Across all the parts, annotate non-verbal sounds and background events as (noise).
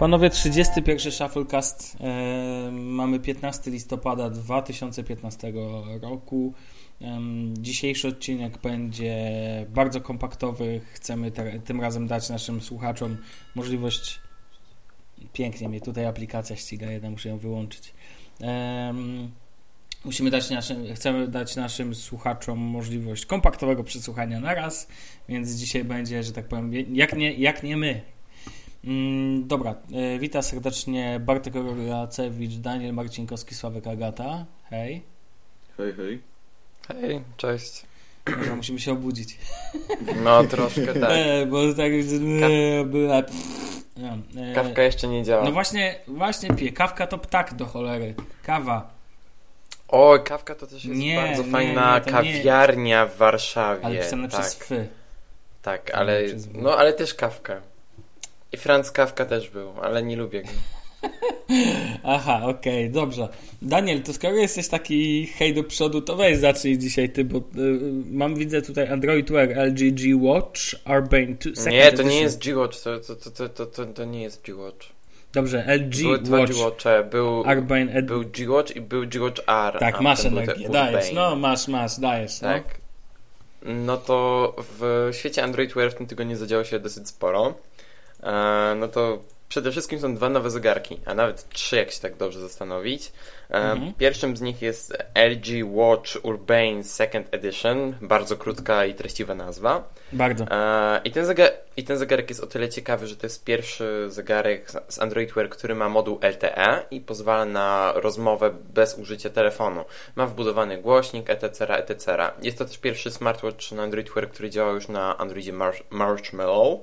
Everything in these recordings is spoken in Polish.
Panowie, 31 Shufflecast. E, mamy 15 listopada 2015 roku. Dzisiejszy odcinek będzie bardzo kompaktowy. Chcemy te, tym razem dać naszym słuchaczom możliwość. Pięknie mnie tutaj aplikacja ściga, jedna muszę ją wyłączyć. Musimy dać naszym, chcemy dać naszym słuchaczom możliwość kompaktowego przesłuchania na raz, więc dzisiaj będzie, że tak powiem, jak nie, jak nie my, dobra, e, witam serdecznie Bartek Rogacewicz, Daniel Marcinkowski, Sławek Agata. Hej. Hej, hej. Hej, cześć. Dobra, musimy się obudzić. No, troszkę (laughs) tak. E, bo tak była... No, e, Kawka jeszcze nie działa. No właśnie, właśnie pije. Kawka to ptak do cholery. Kawa. O, kawka to też jest nie, bardzo nie, fajna nie, kawiarnia w Warszawie. Ale pisane tak. przez fy. Tak, ale, no, ale też kawka. I Franz Kafka też był, ale nie lubię go. (laughs) Aha, okej, okay, dobrze. Daniel, to skoro jesteś taki hej do przodu, to weź zacznij dzisiaj ty, bo y, mam widzę tutaj Android Wear LG G Watch Urbane 2 Nie, to nie jest G Watch, to, to, to, to, to, to nie jest G Watch. Dobrze, LG Były dwa Watch. G-Watche. Był, Urbane Ed... był G-Watch i był G-Watch R. Tak, masz energię, dajesz, no masz, masz, dajesz. No. Tak. No. no to w świecie Android Wear w tym tygodniu zadziało się dosyć sporo. E, no to przede wszystkim są dwa nowe zegarki, a nawet trzy, jak się tak dobrze zastanowić. E, mhm. Pierwszym z nich jest LG Watch Urbane Second Edition, bardzo krótka i treściwa nazwa. Bardzo. E, I ten, zegar I ten zegarek jest o tyle ciekawy, że to jest pierwszy zegarek z Android Wear, który ma moduł LTE i pozwala na rozmowę bez użycia telefonu. Ma wbudowany głośnik, etc., etc. Jest to też pierwszy smartwatch na Android Wear, który działa już na Androidzie Marshmallow.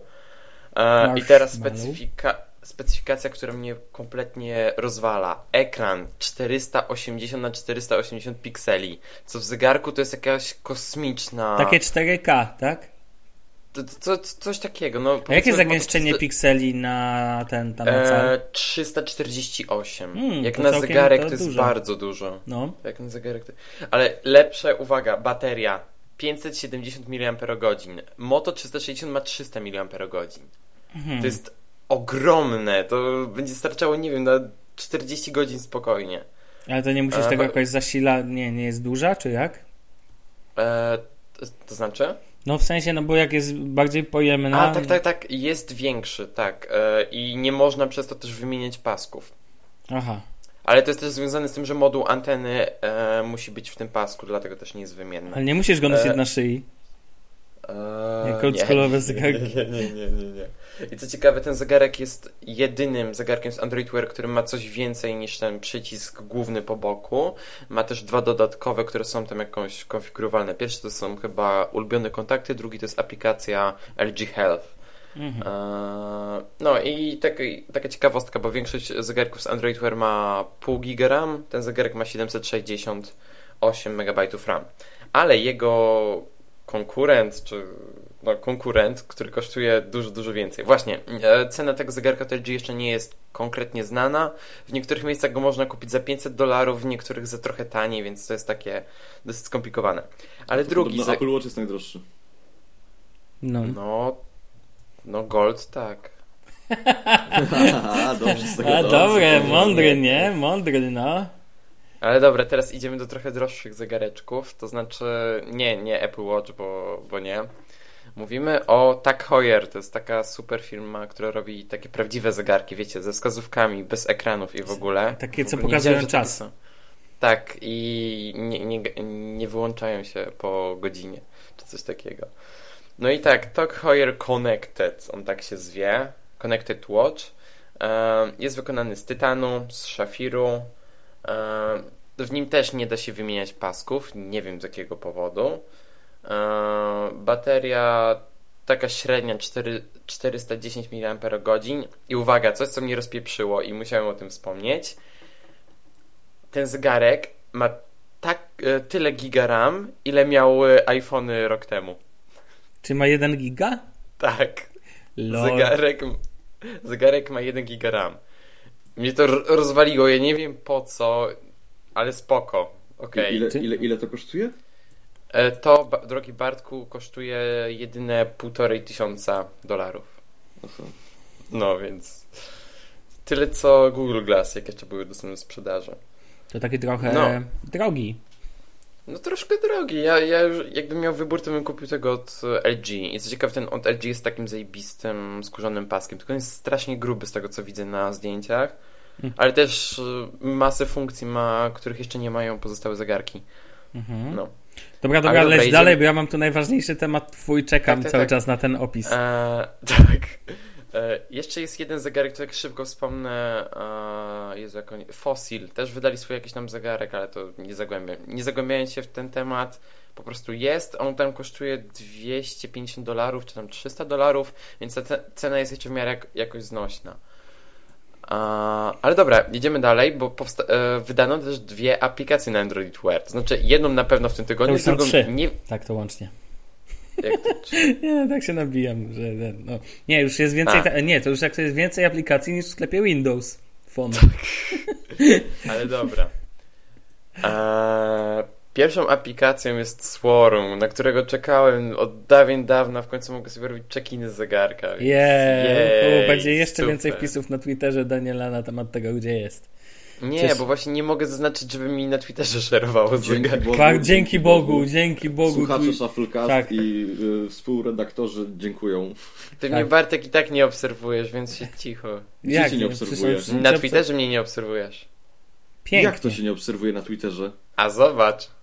E, I teraz specyfika, specyfikacja, która mnie kompletnie rozwala. Ekran 480 na 480 pikseli, co w zegarku to jest jakaś kosmiczna... Takie 4K, tak? To, to, coś takiego. No, A jakie zagęszczenie 300... pikseli na ten tam e, 348. Hmm, Jak na zegarek to, to jest dużo. bardzo dużo. No. Jak na zegarek to... Ale lepsze, uwaga, bateria 570 mAh. Moto 360 ma 300 mAh. Mhm. To jest ogromne. To będzie starczało, nie wiem, na 40 godzin spokojnie. Ale to nie musisz e, tego jakoś zasila... Nie, nie jest duża, czy jak? E, to, to, znaczy? No w sensie, no bo jak jest bardziej pojemna... A, tak, tak, tak. Jest większy, tak. E, I nie można przez to też wymieniać pasków. Aha. Ale to jest też związane z tym, że moduł anteny e, musi być w tym pasku, dlatego też nie jest wymienny. Ale nie musisz go nosić e, na szyi. Eee, Jak oldschoolowe (laughs) zegarki. Nie, nie, nie, nie, nie. I co ciekawe, ten zegarek jest jedynym zegarkiem z Android Wear, który ma coś więcej niż ten przycisk główny po boku. Ma też dwa dodatkowe, które są tam jakoś konfigurowalne. Pierwszy to są chyba ulubione kontakty, drugi to jest aplikacja LG Health. Mhm. Eee, no i taka, taka ciekawostka, bo większość zegarków z Android Wear ma pół giga RAM, ten zegarek ma 768 MB RAM. Ale jego konkurent, czy no, konkurent, który kosztuje dużo, dużo więcej. Właśnie, e, cena tego zegarka TLG jeszcze nie jest konkretnie znana. W niektórych miejscach go można kupić za 500 dolarów, w niektórych za trochę taniej, więc to jest takie dosyć skomplikowane. Ale to drugi... Ze... Apple Watch jest najdroższy. No. No, no Gold tak. A, (laughs) dobrze, z tego A, dobre, mądry, nie? Mądry, no. Ale dobra, teraz idziemy do trochę droższych zegareczków, to znaczy nie, nie Apple Watch, bo, bo nie. Mówimy o Tag Heuer, to jest taka super firma, która robi takie prawdziwe zegarki, wiecie, ze wskazówkami, bez ekranów i w ogóle. Takie, co pokazują czas. Tak, i nie, nie, nie wyłączają się po godzinie, czy coś takiego. No i tak, Tag Heuer Connected, on tak się zwie, Connected Watch. Jest wykonany z tytanu, z szafiru, w nim też nie da się wymieniać pasków, nie wiem z jakiego powodu. Bateria taka średnia 4, 410 mAh i uwaga, coś co mnie rozpieprzyło i musiałem o tym wspomnieć. Ten zegarek ma tak, e, tyle giga RAM, ile miały iPhony rok temu. Czy ma 1 giga? Tak. Zegarek, zegarek ma 1 giga RAM. Mnie to rozwaliło, ja nie wiem po co, ale spoko. Okay. Ile, ile, ile to kosztuje? E, to, drogi Bartku, kosztuje jedyne półtorej tysiąca dolarów. No więc tyle co Google Glass, jak jeszcze były dostępne w sprzedaży. To taki trochę No. drogi. No troszkę drogi. Ja, ja już, jakbym miał wybór, to bym kupił tego od LG. I co ciekawe, ten od LG jest takim zajebistym, skórzanym paskiem. Tylko on jest strasznie gruby z tego, co widzę na zdjęciach. Mm. Ale też e, masę funkcji ma, których jeszcze nie mają pozostałe zegarki. Mhm. No. Dobra, dobra, dobra, leć idziemy- dalej, bo ja mam tu najważniejszy temat twój, czekam Tak, tak, cały tak. czas na ten opis. E, (laughs) tak. E, jeszcze jest jeden zegarek, to jak szybko wspomnę, e, Jezu, jak oni, Fossil, też wydali swój jakiś tam zegarek, ale to nie zagłębiam. Nie zagłębiając się w ten temat, po prostu jest, on tam kosztuje 250 dolarów, czy tam 300 dolarów, więc ta ce- cena jest jeszcze w miarę jak, jakoś znośna. Ale dobra, idziemy dalej, bo powsta- e, wydano też dwie aplikacje na Android Wear. To znaczy jedną na pewno w tym tygodniu, drugą trzy. nie. Tak to łącznie. Jak to, (laughs) Nie, tak się nabijam, że no. Nie, już jest więcej, ta, nie, to już jak to jest więcej aplikacji niż w sklepie Windows Phone. (laughs) Ale dobra. Eee, pierwszą aplikacją jest Swarm, na którego czekałem od dawien dawna. W końcu mogę sobie robić check-iny z zegarka. więc Yeah, jej, u, będzie jeszcze super. więcej wpisów na Twitterze Daniela na temat tego, gdzie jest. Nie, bo właśnie nie mogę zaznaczyć, żeby mi na Twitterze szerowało Dzięki. Bogu. Tak, dzięki Bogu, dzięki Bogu. Słuchacze Shufflecast Tak. i y, współredaktorzy dziękują. Ty Tak. mnie Bartek i tak nie obserwujesz, więc się cicho. Gdzie cię nie? Przecież- Na Twitterze mnie nie obserwujesz. Pięknie. Jak to się nie obserwuje na Twitterze? A zobacz.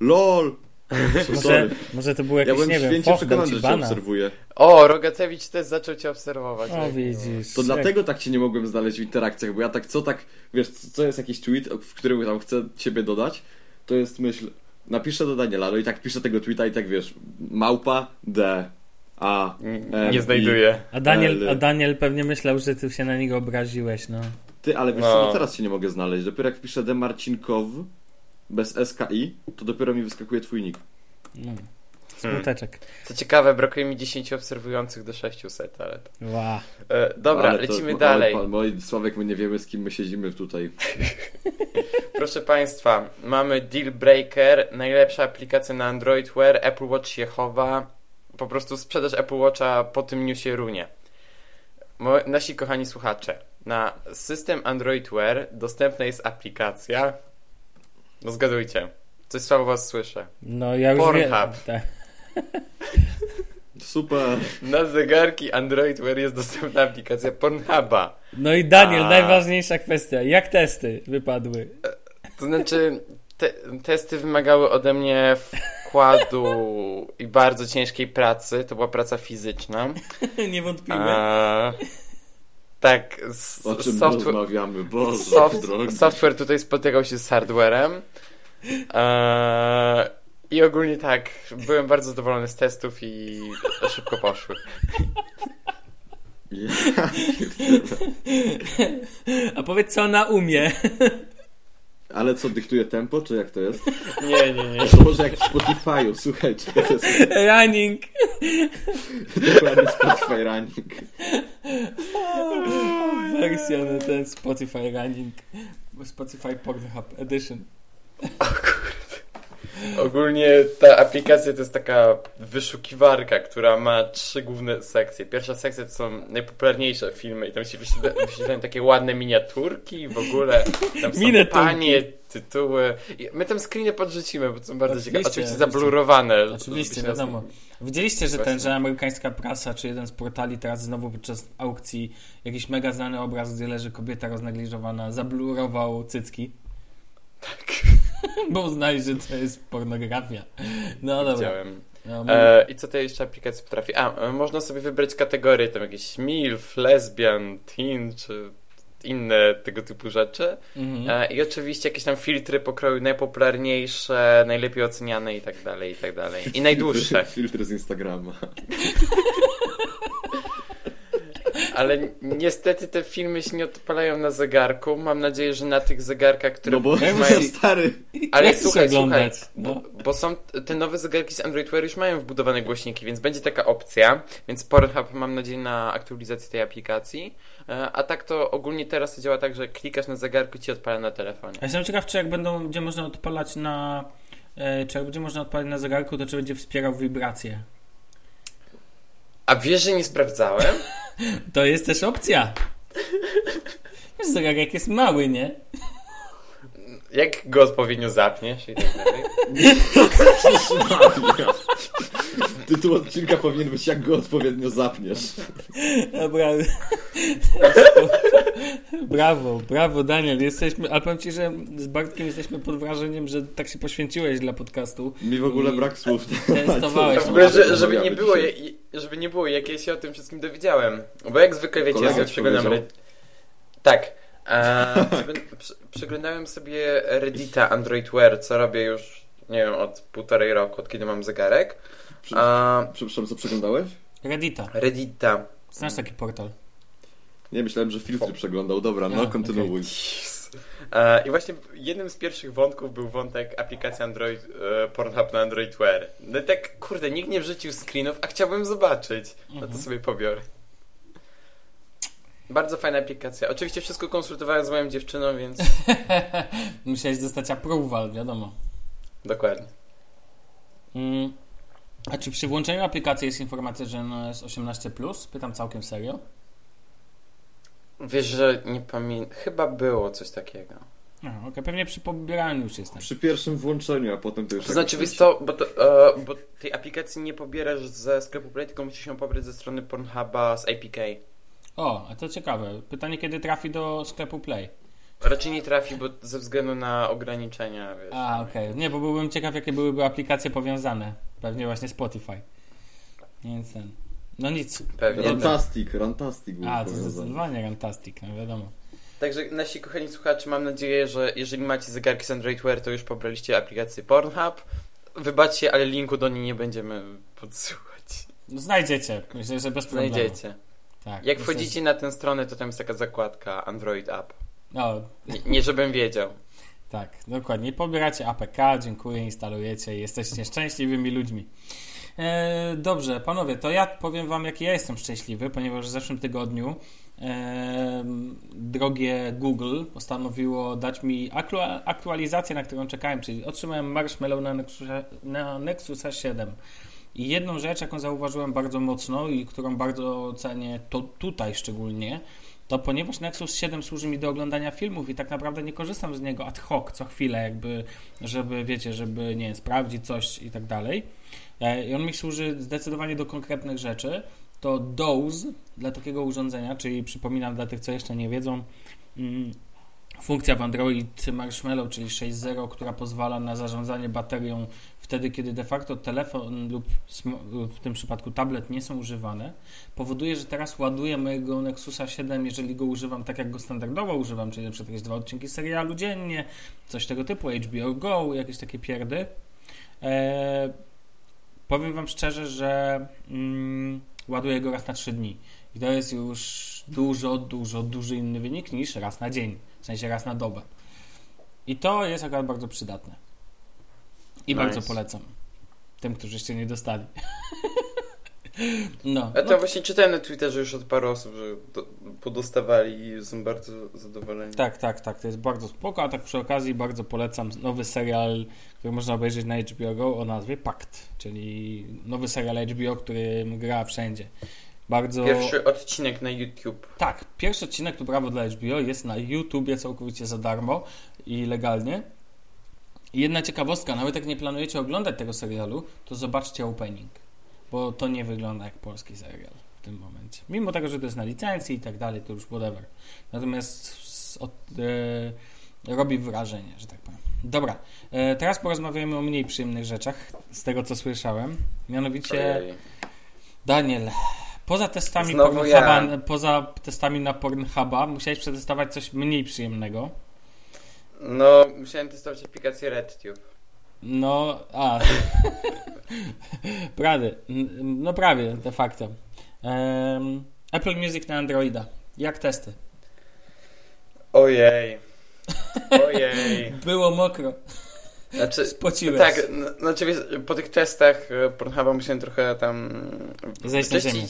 LOL! (laughs) Może, może to był Ja jakiś, byłem nie wiem, przekonany, że cię obserwuję. O, Rogacewicz też zaczął cię obserwować. O, widzisz. To dlatego tak cię nie mogłem znaleźć w interakcjach, bo ja tak co tak, wiesz, co jest jakiś tweet, w którym tam chcę ciebie dodać, to jest myśl, napiszę do Daniela, no i tak piszę tego tweeta i tak wiesz, małpa D A M, Nie znajduję. A Daniel, a Daniel pewnie myślał, że ty się na niego obraziłeś, no. Ty, ale wiesz No. co, no teraz się nie mogę znaleźć. Dopiero jak piszę D Marcinkow bez SKI, to dopiero mi wyskakuje twój nick. no. Smuteczek. Co ciekawe, brakuje mi 10 obserwujących do 600, ale... to- Ła. E, dobra, Ale to- lecimy no, dalej. Ale, moi, Sławek, my nie wiemy z kim my siedzimy tutaj. (laughs) Proszę Państwa, mamy Deal Breaker, najlepsza aplikacja na Android Wear, Apple Watch się chowa, po prostu sprzedaż Apple Watcha po tym newsie runie. Mo, nasi kochani słuchacze, na system Android Wear dostępna jest aplikacja, no zgadujcie, coś słabo Was słyszę, No ja już. Pornhub. (laughs) Tak. Super. na zegarki Android Wear jest dostępna aplikacja Pornhuba. No i Daniel, A. najważniejsza kwestia. Jak testy wypadły? To znaczy, te, testy wymagały ode mnie wkładu i bardzo ciężkiej pracy. To była praca fizyczna. (laughs) nie wątpiłem. A, tak, s- O czym software, rozmawiamy? Boże, soft, software tutaj spotykał się z hardwarem. A, I ogólnie tak, byłem bardzo zadowolony z testów i szybko poszły. (laughs) A powiedz co ona umie. Ale co, dyktuje tempo, czy jak to jest? (laughs) Nie, nie, nie. To może jak w Spotify'u, słuchajcie, to jest Running. (laughs) dokładnie Spotify Running. (laughs) Wersja na ten Spotify Running. Spotify Pornhub Edition. Ogólnie ta aplikacja to jest taka wyszukiwarka, która ma trzy główne sekcje. Pierwsza sekcja to są najpopularniejsze filmy i tam się wyświetla- wyświetlają takie ładne miniaturki w ogóle tam są Miniaturki. panie, tytuły. I my tam screeny podrzucimy, bo są bardzo ciekawe. Oczywiście zablurowane. Oczywiście, wiadomo. Widzieliście, że ten, że amerykańska prasa, czy jeden z portali teraz znowu podczas aukcji jakiś mega znany obraz, gdzie leży kobieta roznegliżowana, zablurował cycki. Tak. (laughs) Bo uznali, że to jest pornografia. No dobra. Widziałem. No, E, I co to jeszcze aplikacja potrafi? A, e, można sobie wybrać kategorie, tam jakieś MILF, lesbian, teen, czy inne tego typu rzeczy. mhm. E, I oczywiście jakieś tam filtry pokroju najpopularniejsze, najlepiej oceniane i tak dalej, i tak dalej. I najdłuższe. Filtry, (laughs) filtry z Instagrama. (laughs) Ale niestety te filmy się nie odpalają na zegarku. Mam nadzieję, że na tych zegarkach, które No bo mają... stary. Ale Jak słuchaj, oglądać? słuchaj, No. bo, bo są te nowe zegarki z Android Wear już mają wbudowane głośniki, więc będzie taka opcja. Więc Pornhub mam nadzieję na aktualizację tej aplikacji. E, A tak to ogólnie teraz to działa tak, że klikasz na zegarku i ci odpala na telefonie. Ja jestem ciekaw, czy jak będą, będzie można odpalać na. E, czy jak będzie można odpalać na zegarku, to czy będzie wspierał wibracje? A wiesz, że nie sprawdzałem? To jest też opcja. Wiesz, zegarek jest mały, nie? Jak go odpowiednio zapniesz i tak dalej. (laughs) Tytuł odcinka powinien być jak go odpowiednio zapniesz. Dobra. brawo, brawo Daniel. Jesteśmy, ale powiem Ci, że z Bartkiem jesteśmy pod wrażeniem, że tak się poświęciłeś dla podcastu. Mi w ogóle brak słów. testowałeś. (laughs) W ogóle, że, żeby nie było, żeby nie było, jak ja się o tym wszystkim dowiedziałem. Bo jak zwykle wiecie, Kolega ja sobie przeglądam. Tak. E, (laughs) przegląd- prze- przeglądałem sobie Reddita Android Wear, co robię już, nie wiem, od półtorej roku, od kiedy mam zegarek. Prze- A, Przepraszam, co przeglądałeś? Reddita. Reddita. Znasz taki portal? Nie, myślałem, że filtry przeglądał. Dobra, no A, kontynuuj. E, I właśnie jednym z pierwszych wątków był wątek aplikacji Android, e, Pornhub na Android Wear. No i tak, kurde, nikt nie wrzucił screenów, a chciałbym zobaczyć. No to Mhm. sobie pobiorę. Bardzo fajna aplikacja. Oczywiście wszystko konsultowałem z moją dziewczyną, więc (laughs) Musiałeś dostać approval, wiadomo. dokładnie. Mm. A czy przy włączeniu aplikacji jest informacja, że no jest 18+? Pytam całkiem serio. Wiesz, że nie pamiętam. Chyba było coś takiego. No, okej, pewnie przy pobieraniu już jestem. Przy pierwszym włączeniu, a potem to już... To znaczy, wiesz co, bo, to, e, bo tej aplikacji nie pobierasz ze sklepu Play, tylko musisz ją pobrać ze strony Pornhuba z APK. O, a to ciekawe. Pytanie, kiedy trafi do sklepu Play. Raczej nie trafi, bo ze względu na ograniczenia, wiesz. A, okej. Nie, bo byłbym ciekaw, jakie byłyby aplikacje powiązane. Pewnie właśnie Spotify. Więc ten. No nic. Pewnie. Rantastic, Rantastic był A, to zdecydowanie Rantastic, no wiadomo. Także nasi kochani słuchacze, mam nadzieję, że jeżeli macie zegarki z Android Wear, to już pobraliście aplikację Pornhub. Wybaczcie, ale linku do niej nie będziemy podsyłać. No, znajdziecie. Myślę, że bez problemu. Znajdziecie. Tak, Jak wchodzicie na tę stronę, to tam jest taka zakładka Android App. No, Nie, nie żebym wiedział. (laughs) tak, dokładnie. Pobieracie APK, dziękuję, instalujecie i jesteście szczęśliwymi ludźmi. E, dobrze, panowie, to ja powiem wam, jaki ja jestem szczęśliwy, ponieważ w zeszłym tygodniu e, drogie Google postanowiło dać mi aktua- aktualizację, na którą czekałem, czyli otrzymałem Marshmallow na Nexusa, na Nexusa 7. I jedną rzecz, jaką zauważyłem bardzo mocno i którą bardzo cenię to tutaj szczególnie, to ponieważ Nexus 7 służy mi do oglądania filmów i tak naprawdę nie korzystam z niego ad hoc co chwilę, jakby, żeby, wiecie, żeby, nie sprawdzić coś i tak dalej. E, I on mi służy zdecydowanie do konkretnych rzeczy. To DOSE dla takiego urządzenia, czyli przypominam dla tych, co jeszcze nie wiedzą, mm, funkcja w Android Marshmallow, czyli 6.0, która pozwala na zarządzanie baterią wtedy, kiedy de facto telefon lub w tym przypadku tablet nie są używane, powoduje, że teraz ładuję mojego Nexusa 7, jeżeli go używam tak, jak go standardowo używam, czyli na przykład jakieś dwa odcinki serialu dziennie, coś tego typu, HBO Go, jakieś takie pierdy. Eee, powiem Wam szczerze, że mm, ładuję go raz na 3 dni. I to jest już dużo, dużo, dużo inny wynik niż raz na dzień, w sensie raz na dobę. I to jest akurat bardzo przydatne. I Nice. bardzo polecam tym, którzy jeszcze nie dostali. no. A to no właśnie czytałem na Twitterze już od paru osób, że do, podostawali i są bardzo zadowoleni. Tak, tak, tak. To jest bardzo spoko, a tak przy okazji bardzo polecam nowy serial, który można obejrzeć na HBO Go o nazwie Pakt, czyli nowy serial HBO, który gra wszędzie. Bardzo... Pierwszy odcinek na YouTube. Tak, pierwszy odcinek, to brawo dla HBO, jest na YouTubie całkowicie za darmo i legalnie. I jedna ciekawostka, nawet jak nie planujecie oglądać tego serialu, to zobaczcie opening, bo to nie wygląda jak polski serial w tym momencie. Mimo tego, że to jest na licencji i tak dalej, to już whatever. Natomiast od, e, robi wrażenie, że tak powiem. Dobra, e, teraz porozmawiamy o mniej przyjemnych rzeczach, z tego co słyszałem. Mianowicie, Ojej. Daniel, poza testami Znowu Pornhuba, ja. poza testami na Pornhuba, musiałeś przetestować coś mniej przyjemnego. No, musiałem testować aplikację RedTube. No, a. (laughs) prawie. No prawie, de facto. Em, Apple Music na Androida. Jak testy? Ojej. Ojej. (laughs) Było mokro. Znaczy, Spociłeś. tak, n- znaczy wiesz, po tych testach e, Pornhuba musiałem trochę tam Zejść na ziemię.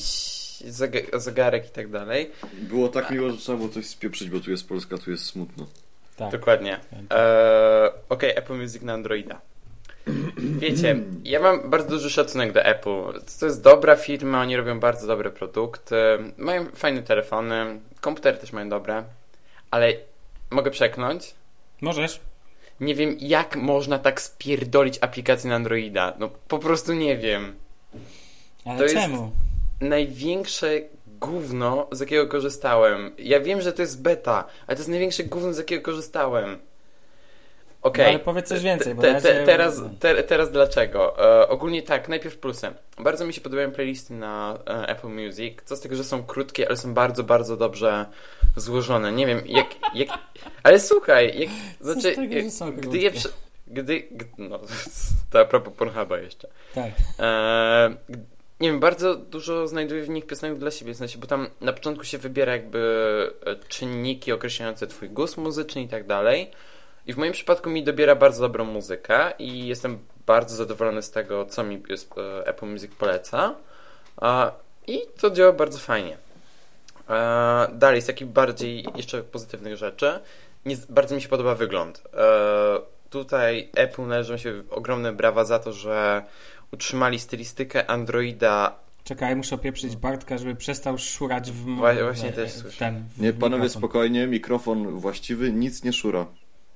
zegarek i tak dalej. Było tak miło, że trzeba było coś spieprzyć, bo tu jest Polska, tu jest smutno. Tak. Dokładnie. tak. Eee, Okej, Apple Music na Androida. (clears throat) Wiecie, ja mam bardzo duży szacunek do Apple. To jest dobra firma, oni robią bardzo dobre produkty, mają fajne telefony, komputery też mają dobre, ale mogę przeknąć? Możesz? Nie wiem, jak można tak spierdolić aplikację na Androida. No po prostu nie wiem. Ale To jest- czemu? Największe gówno, z jakiego korzystałem. Ja wiem, że to jest beta, ale to jest największe gówno, z jakiego korzystałem. Okej. No, ale powiedz coś więcej, bo Te, te, teraz, te, teraz dlaczego? E, ogólnie tak, najpierw plusy. Bardzo mi się podobają playlisty na e, Apple Music. Co z tego, że są krótkie, ale są bardzo, bardzo dobrze złożone. Nie wiem, jak. jak ale słuchaj, jak, znaczy, tego, są gdy je. krótkie? Przy, gdy. g- No, (laughs) to a propos Pornhuba jeszcze. Tak. E, nie wiem, bardzo dużo znajduję w nich piosenek dla siebie, w sensie, bo tam na początku się wybiera jakby e, czynniki określające twój gust muzyczny i tak dalej. I w moim przypadku mi dobiera bardzo dobrą muzykę i jestem bardzo zadowolony z tego, co mi e, Apple Music poleca. A, I to działa bardzo fajnie. E, dalej, z takich bardziej jeszcze pozytywnych rzeczy, nie, bardzo mi się podoba wygląd. E, tutaj Apple należą się ogromne brawa za to, że utrzymali stylistykę Androida. Czekaj, muszę opieprzyć Bartka, żeby przestał szurać w, właśnie w, też słyszę. ten. W Nie, panowie, mikrofon. spokojnie, mikrofon właściwy, nic nie szura.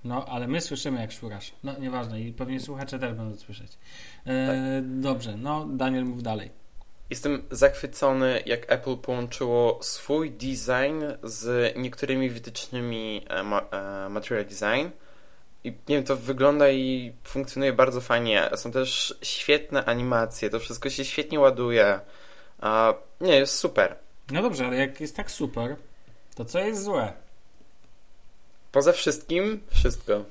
No, ale my słyszymy, jak szurasz. No, nieważne. I pewnie słuchacze też będą słyszeć. E, Tak. Dobrze, no, Daniel, mów dalej. Jestem zachwycony, jak Apple połączyło swój design z niektórymi wytycznymi e, e, Material Design. I nie wiem, to wygląda i funkcjonuje bardzo fajnie. Są też świetne animacje, to wszystko się świetnie ładuje. Nie, jest super. No dobrze, ale jak jest tak super, to co jest złe? Poza wszystkim, wszystko.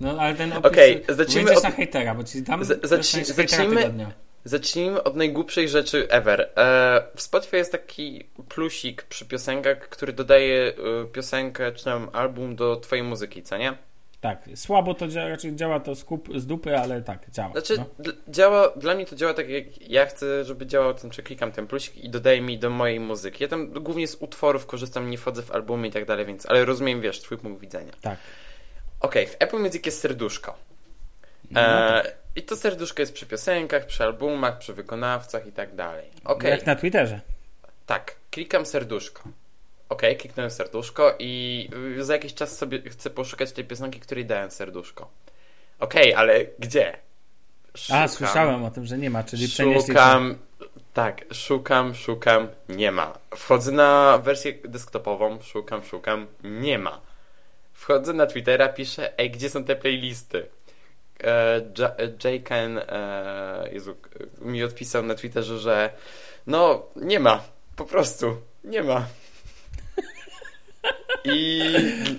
No, ale ten opis... Okej, zacznijmy wyjdziesz od- na hejtera, bo ci dam Z- zacznij- zacznijmy- tygodnia. Zacznijmy od najgłupszej rzeczy ever. E, w Spotify jest taki plusik przy piosenkach, który dodaje e, piosenkę czy tam album do twojej muzyki, co nie? Tak, słabo to działa, raczej działa to z, kup, z dupy, ale tak, działa. Znaczy, no. działa, dla mnie to działa tak, jak ja chcę, żeby działał, to znaczy klikam ten plusik i dodaje mi do mojej muzyki. Ja tam głównie z utworów korzystam, nie wchodzę w albumy i tak dalej, więc, ale rozumiem, wiesz, twój punkt widzenia. Tak. Okej, w Apple Music jest serduszko. No, tak. E, I to serduszko jest przy piosenkach, przy albumach, przy wykonawcach i tak dalej. Okej. Jak na Twitterze. Tak, klikam serduszko. Ok, kliknąłem serduszko i y, za jakiś czas sobie chcę poszukać tej piosenki, której dałem serduszko. Okej, ale gdzie? A, Szukam, słyszałem o tym, że nie ma, czyli przenieśli... Szukam, tak, szukam, szukam, nie ma. Wchodzę na wersję desktopową, szukam, szukam, nie ma. Wchodzę na Twittera, piszę, ej, gdzie są te playlisty? E, Ja- e, e, Jezu, mi odpisał na Twitterze, że no, nie ma, po prostu, nie ma. I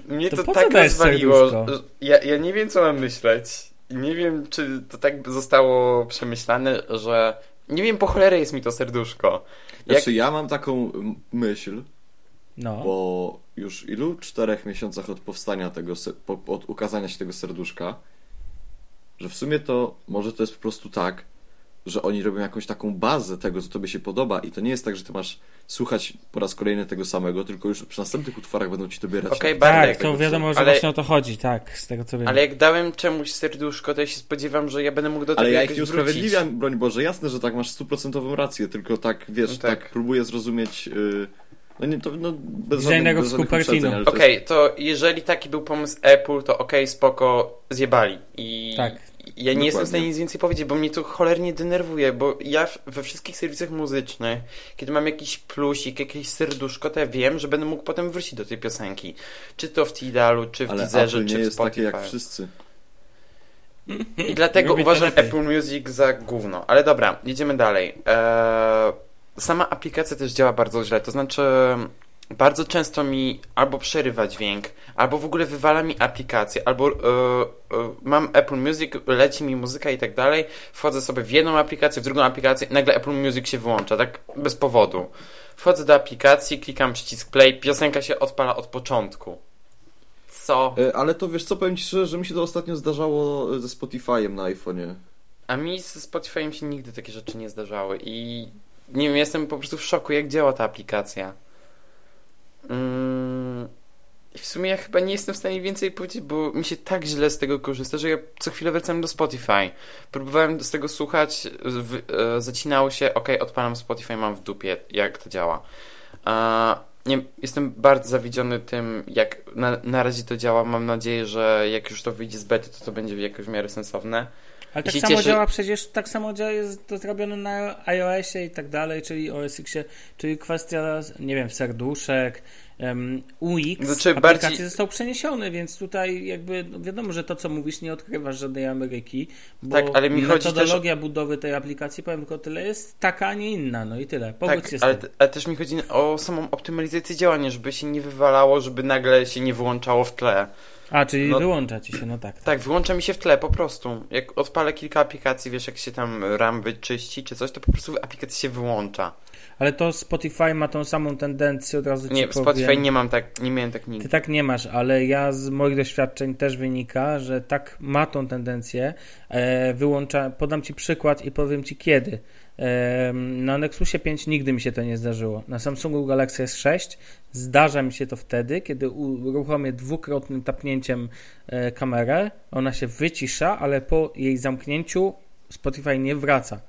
mnie To to, tak rozwaliło, ja, ja nie wiem, co mam myśleć. I Nie wiem, czy to tak zostało przemyślane, że nie wiem, po cholerę jest mi to serduszko. Jak... Znaczy, ja mam taką myśl, No, po już ilu? Czterech miesiącach od powstania tego, od ukazania się tego serduszka, że w sumie to może to jest po prostu tak, że oni robią jakąś taką bazę tego, co tobie się podoba i to nie jest tak, że ty masz słuchać po raz kolejny tego samego, tylko już przy następnych utworach będą ci dobierać. Okej, na- Bartek, tak, to wiadomo, że ale- właśnie o to chodzi, tak, z tego co wiem. Ale jak dałem czemuś serduszko, to ja się spodziewam, że ja będę mógł do tego Ale ja ich jakoś nie usprawiedliwiam, broń Boże, jasne, że tak masz stuprocentową rację, tylko tak, wiesz, No tak. tak. próbuję zrozumieć, yy, no nie, to, no, bez w żadnych Cupertino. to Okej, to jeżeli taki był pomysł Apple, to okej, spoko, zjebali. I Tak. Ja nie jestem w Dokładnie. stanie nic więcej powiedzieć, bo mnie to cholernie denerwuje, bo ja we wszystkich serwisach muzycznych, kiedy mam jakiś plusik, jakieś serduszko, to ja wiem, że będę mógł potem wrócić do tej piosenki. Czy to w Tidalu, czy w Ale Deezerze, Apple nie czy w jest takie Spotify. jak wszyscy. I dlatego Lubię uważam. Apple Music za gówno. Ale dobra, jedziemy dalej. Eee, sama aplikacja też działa bardzo źle. To znaczy, bardzo często mi albo przerywa dźwięk, albo w ogóle wywala mi aplikację, albo e, e, mam Apple Music, leci mi muzyka i tak dalej. Wchodzę sobie w jedną aplikację, w drugą aplikację, nagle Apple Music się wyłącza, tak bez powodu. Wchodzę do aplikacji, klikam przycisk play, piosenka się odpala od początku. Co? E, Ale to wiesz co, powiem ci szczerze, że mi się to ostatnio zdarzało ze Spotify'em na iPhone'ie. A mi ze Spotify'em się nigdy takie rzeczy nie zdarzały i nie wiem, jestem po prostu w szoku, jak działa ta aplikacja. Mm, w sumie ja chyba nie jestem w stanie więcej powiedzieć, bo mi się tak źle z tego korzysta, że ja co chwilę wracam do Spotify. Próbowałem z tego słuchać, w, e, zacinało się, ok, odpalam Spotify, mam w dupie, jak to działa. Nie, jestem bardzo zawiedziony tym, jak na, na razie to działa. Mam nadzieję, że jak już to wyjdzie z bety, to to będzie w jakiejś miarę sensowne. Ale tak samo cieszę- działa przecież, tak samo działa, jest to zrobione na iOSie i tak dalej, czyli OS X, czyli kwestia, nie wiem, serduszek, um, UX, Znaczy, aplikacji bardziej- został przeniesiony, więc tutaj jakby no wiadomo, że to, co mówisz, nie odkrywasz żadnej Ameryki, bo Tak, ale mi chodzi też- metodologia budowy tej aplikacji, powiem tylko tyle, jest taka, a nie inna, no i tyle. Pogódź Tak, ale, ale też mi chodzi o samą optymalizację działania, żeby się nie wywalało, żeby nagle się nie wyłączało w tle. A, czyli no- wyłącza ci się, no tak. Tak, wyłącza mi się w tle po prostu. Jak odpalę kilka aplikacji, wiesz, jak się tam RAM wyczyści czy coś, to po prostu aplikacja się wyłącza. Ale to Spotify ma tą samą tendencję, od razu ci Nie, w Spotify powiem. nie mam tak, nie miałem tak Ty nigdy. tak nie masz, ale ja z moich doświadczeń też wynika, że tak ma tą tendencję. E, wyłącza, podam ci przykład i powiem ci kiedy. Na Nexusie 5 nigdy mi się to nie zdarzyło. Na Samsungu Galaxy S6 zdarza mi się to wtedy, kiedy uruchomię dwukrotnym tapnięciem e, kamerę, ona się wycisza, ale po jej zamknięciu Spotify nie wraca.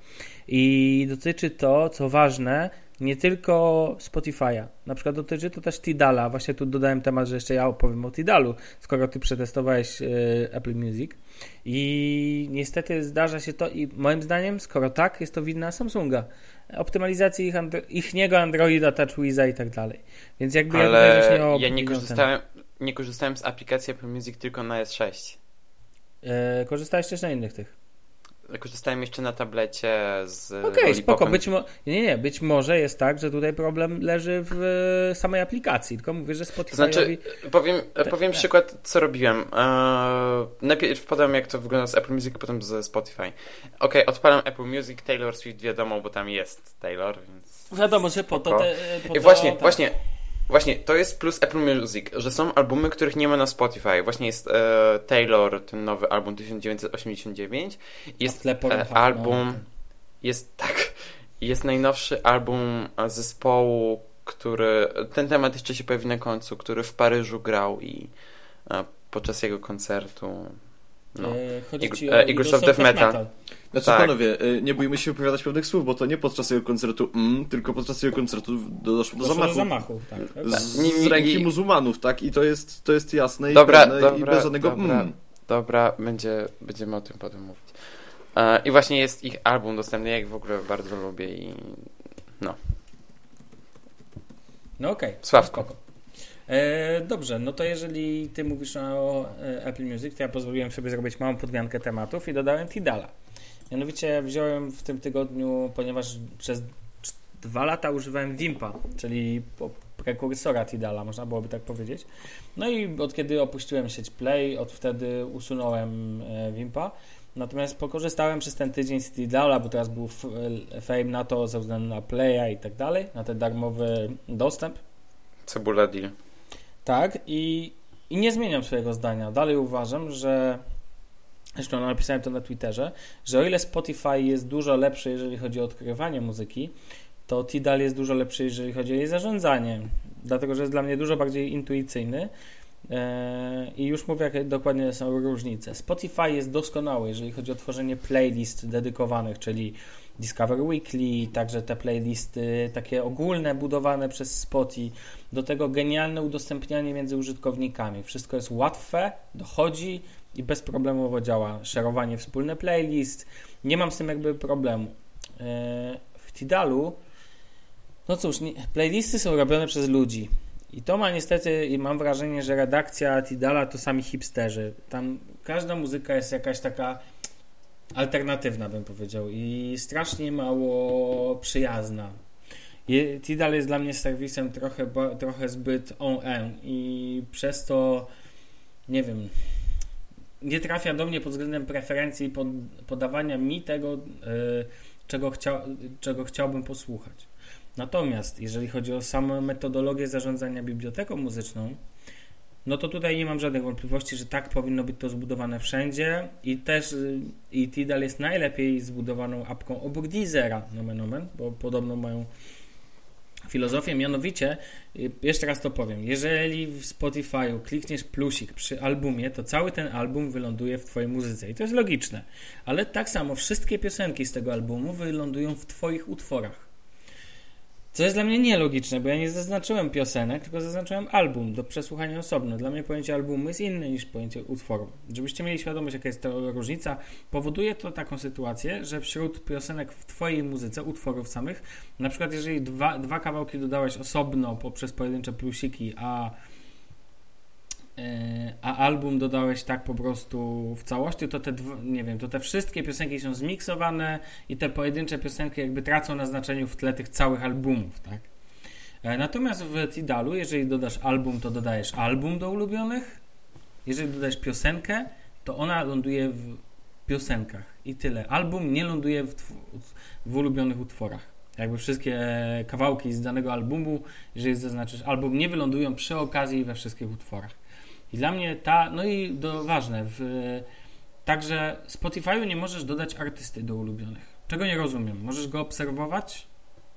I dotyczy to, co ważne, nie tylko Spotify'a. Na przykład dotyczy to też Tidala. Właśnie tu dodałem temat, że jeszcze ja opowiem o Tidalu, skoro ty przetestowałeś e, Apple Music. I niestety zdarza się to i moim zdaniem, skoro tak, jest to wina Samsunga. Optymalizacji ich, andro- ich niego Androida, TouchWiza i tak dalej. Więc jakby ja Ale też nie ja nie korzystałem, nie korzystałem z aplikacji Apple Music tylko na S6. E, korzystałeś też na innych tych. Korzystałem jeszcze na tablecie z Okej, Lollipopem. spoko. Być mo- nie, nie, być może jest tak, że tutaj problem leży w e, samej aplikacji. Tylko mówię, że To Spotify'owi... znaczy, powiem, powiem tak. przykład, co robiłem. Eee, najpierw podam, jak to wygląda z Apple Music, potem z Spotify. Okej, odpalam Apple Music, Taylor Swift, wiadomo, bo tam jest Taylor, więc... Wiadomo, że po to... Te, po I to właśnie, tak. właśnie, właśnie, to jest plus Apple Music, że są albumy, których nie ma na Spotify. Właśnie jest e, Taylor, ten nowy album 1989. Jest e, album, no. jest (laughs) tak, jest najnowszy album e, zespołu, który, ten temat jeszcze się pojawi na końcu, który w Paryżu grał i e, podczas jego koncertu, no. E, Chodzi ci o e, Eagles of Death Metal. Znaczy, Tak. panowie, y, nie bójmy się wypowiadać pewnych słów, bo to nie podczas jego koncertu mm, tylko podczas jego koncertu do- doszło do zamachu. do zamachu, tak. tak. Z, nie, z ręki muzułmanów, tak? I to jest, to jest jasne Dobra, i dobra, i bez żadnego dobra. mm. Dobra, będzie, będziemy o tym potem mówić. E, I właśnie jest ich album dostępny, ja ich w ogóle bardzo lubię i No okej. Sławko. E, dobrze, no to jeżeli ty mówisz o e, Apple Music, to ja pozwoliłem sobie zrobić małą podmiankę tematów i dodałem Tidala. Mianowicie wziąłem w tym tygodniu, ponieważ przez dwa lata używałem Wimpa, czyli prekursora Tidala, można byłoby tak powiedzieć. No i od kiedy opuściłem sieć Play, od wtedy usunąłem e, Wimpa. Natomiast pokorzystałem przez ten tydzień z Tidala, bo teraz był fame na to ze względu na Playa i tak dalej, na ten darmowy dostęp. Cebula Deal. Tak, i, i nie zmieniam swojego zdania. Dalej uważam, że. Zresztą napisałem to na Twitterze, że o ile Spotify jest dużo lepszy, jeżeli chodzi o odkrywanie muzyki, to Tidal jest dużo lepszy, jeżeli chodzi o jej zarządzanie. Dlatego, że jest dla mnie dużo bardziej intuicyjny. Eee, I już mówię, jakie dokładnie są różnice. Spotify jest doskonały, jeżeli chodzi o tworzenie playlist dedykowanych, czyli Discover Weekly, także te playlisty takie ogólne, budowane przez Spotify. Do tego genialne udostępnianie między użytkownikami. Wszystko jest łatwe, dochodzi i bezproblemowo działa. Szerowanie wspólne playlist. Nie mam z tym jakby problemu. Eee, W Tidalu, no cóż, playlisty są robione przez ludzi. I to ma niestety, i mam wrażenie, że redakcja Tidala to sami hipsterzy. Tam każda muzyka jest jakaś taka alternatywna, bym powiedział, i strasznie mało przyjazna. Tidal jest dla mnie serwisem trochę, trochę zbyt on i przez to nie wiem, nie trafia do mnie pod względem preferencji pod, podawania mi tego, y, czego, chcia, czego chciałbym posłuchać. Natomiast jeżeli chodzi o samą metodologię zarządzania biblioteką muzyczną, no to tutaj nie mam żadnych wątpliwości, że tak powinno być to zbudowane wszędzie i też y, i Tidal jest najlepiej zbudowaną apką obok Deezera, nomen omen, bo podobno mają filozofię, mianowicie, y, jeszcze raz to powiem, jeżeli w Spotify'u klikniesz plusik przy albumie, to cały ten album wyląduje w Twojej muzyce i to jest logiczne, ale tak samo wszystkie piosenki z tego albumu wylądują w Twoich utworach. Co jest dla mnie nielogiczne, bo ja nie zaznaczyłem piosenek, tylko zaznaczyłem album do przesłuchania osobno. Dla mnie pojęcie albumu jest inne niż pojęcie utworu. Żebyście mieli świadomość, jaka jest to różnica, powoduje to taką sytuację, że wśród piosenek w Twojej muzyce, utworów samych, na przykład jeżeli dwa, dwa kawałki dodałeś osobno poprzez pojedyncze plusiki, a a album dodałeś tak po prostu w całości, to te, nie wiem, to te wszystkie piosenki są zmiksowane i te pojedyncze piosenki jakby tracą na znaczeniu w tle tych całych albumów, tak? E, natomiast w Tidalu, jeżeli dodasz album, to dodajesz album do ulubionych. Jeżeli dodajesz piosenkę, to ona ląduje w piosenkach i tyle. Album nie ląduje w, w ulubionych utworach. Jakby wszystkie kawałki z danego albumu, jeżeli zaznaczysz album, nie wylądują przy okazji we wszystkich utworach. I dla mnie ta, no i do, ważne, w, także Spotify'u nie możesz dodać artysty do ulubionych. Czego nie rozumiem? Możesz go obserwować,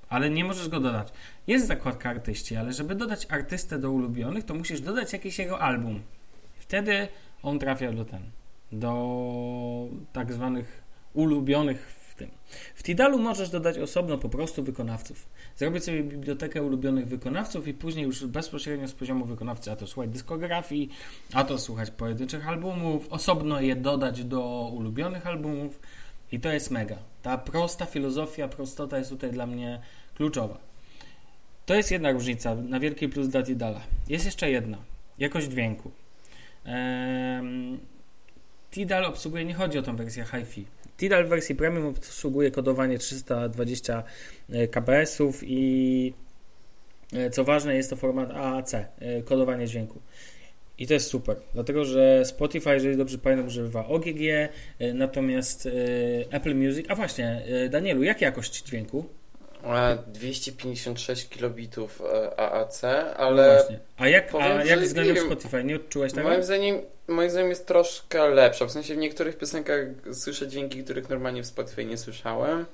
ale nie możesz go dodać. Jest zakładka artyści, ale żeby dodać artystę do ulubionych, to musisz dodać jakiś jego album. Wtedy on trafia do ten, do tak zwanych ulubionych w tym. W Tidalu możesz dodać osobno po prostu wykonawców. Zrobić sobie bibliotekę ulubionych wykonawców i później już bezpośrednio z poziomu wykonawcy, a to słuchać dyskografii, a to słuchać pojedynczych albumów, osobno je dodać do ulubionych albumów i to jest mega. Ta prosta filozofia, prostota jest tutaj dla mnie kluczowa. To jest jedna różnica na wielki plus dla Tidala. Jest jeszcze jedna. Jakość dźwięku. Tidal obsługuje, nie chodzi o tą wersję HiFi. Tidal w wersji premium obsługuje kodowanie 320 e, kbps i e, co ważne jest to format AAC, e, kodowanie dźwięku. I to jest super, dlatego że Spotify, jeżeli dobrze pamiętam, używa OGG, natomiast Apple Music. A właśnie, Danielu, jak jakość dźwięku? 256 kilobitów AAC, ale. No właśnie. A jak, powiem, a jak względem Spotify? Nie odczułeś tego? Moim zdaniem, moim zdaniem jest troszkę lepsza. W sensie w niektórych piosenkach słyszę dźwięki, których normalnie w Spotify nie słyszałem.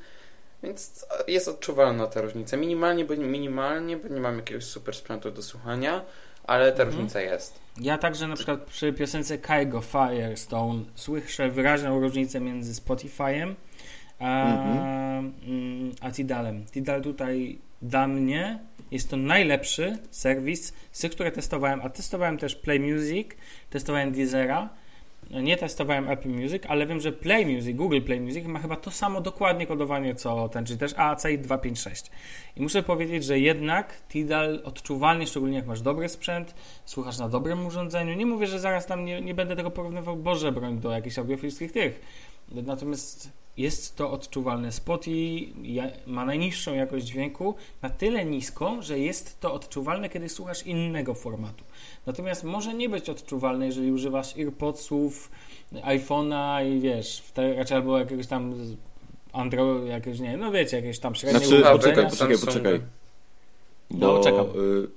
Więc jest odczuwalna ta różnica. Minimalnie, bo minimalnie, bo nie mam jakiegoś super sprzętu do słuchania, ale ta mhm. różnica jest. Ja także na przykład przy piosence Kaigo Firestone słyszę wyraźną różnicę między Spotify'em a. Mm, a Tidalem. Tidal tutaj dla mnie jest to najlepszy serwis z tych, które testowałem, a testowałem też Play Music, testowałem Deezera, nie testowałem Apple Music, ale wiem, że Play Music, Google Play Music ma chyba to samo dokładnie kodowanie co ten, czyli też AAC 256. I muszę powiedzieć, że jednak Tidal odczuwalnie, szczególnie jak masz dobry sprzęt, słuchasz na dobrym urządzeniu. Nie mówię, że zaraz tam nie, nie będę tego porównywał, Boże broń, do jakichś audiofilskich tych. Natomiast jest to odczuwalne. Spotify ma najniższą jakość dźwięku, na tyle niską, że jest to odczuwalne, kiedy słuchasz innego formatu. Natomiast może nie być odczuwalne, jeżeli używasz AirPodsów, iPhone'a i wiesz, raczej albo jakiegoś tam Android, jakiegoś, nie no wiecie, jakieś tam średnie znaczy, poczekaj, poczekaj, poczekaj. Bo, no, czekam. Y,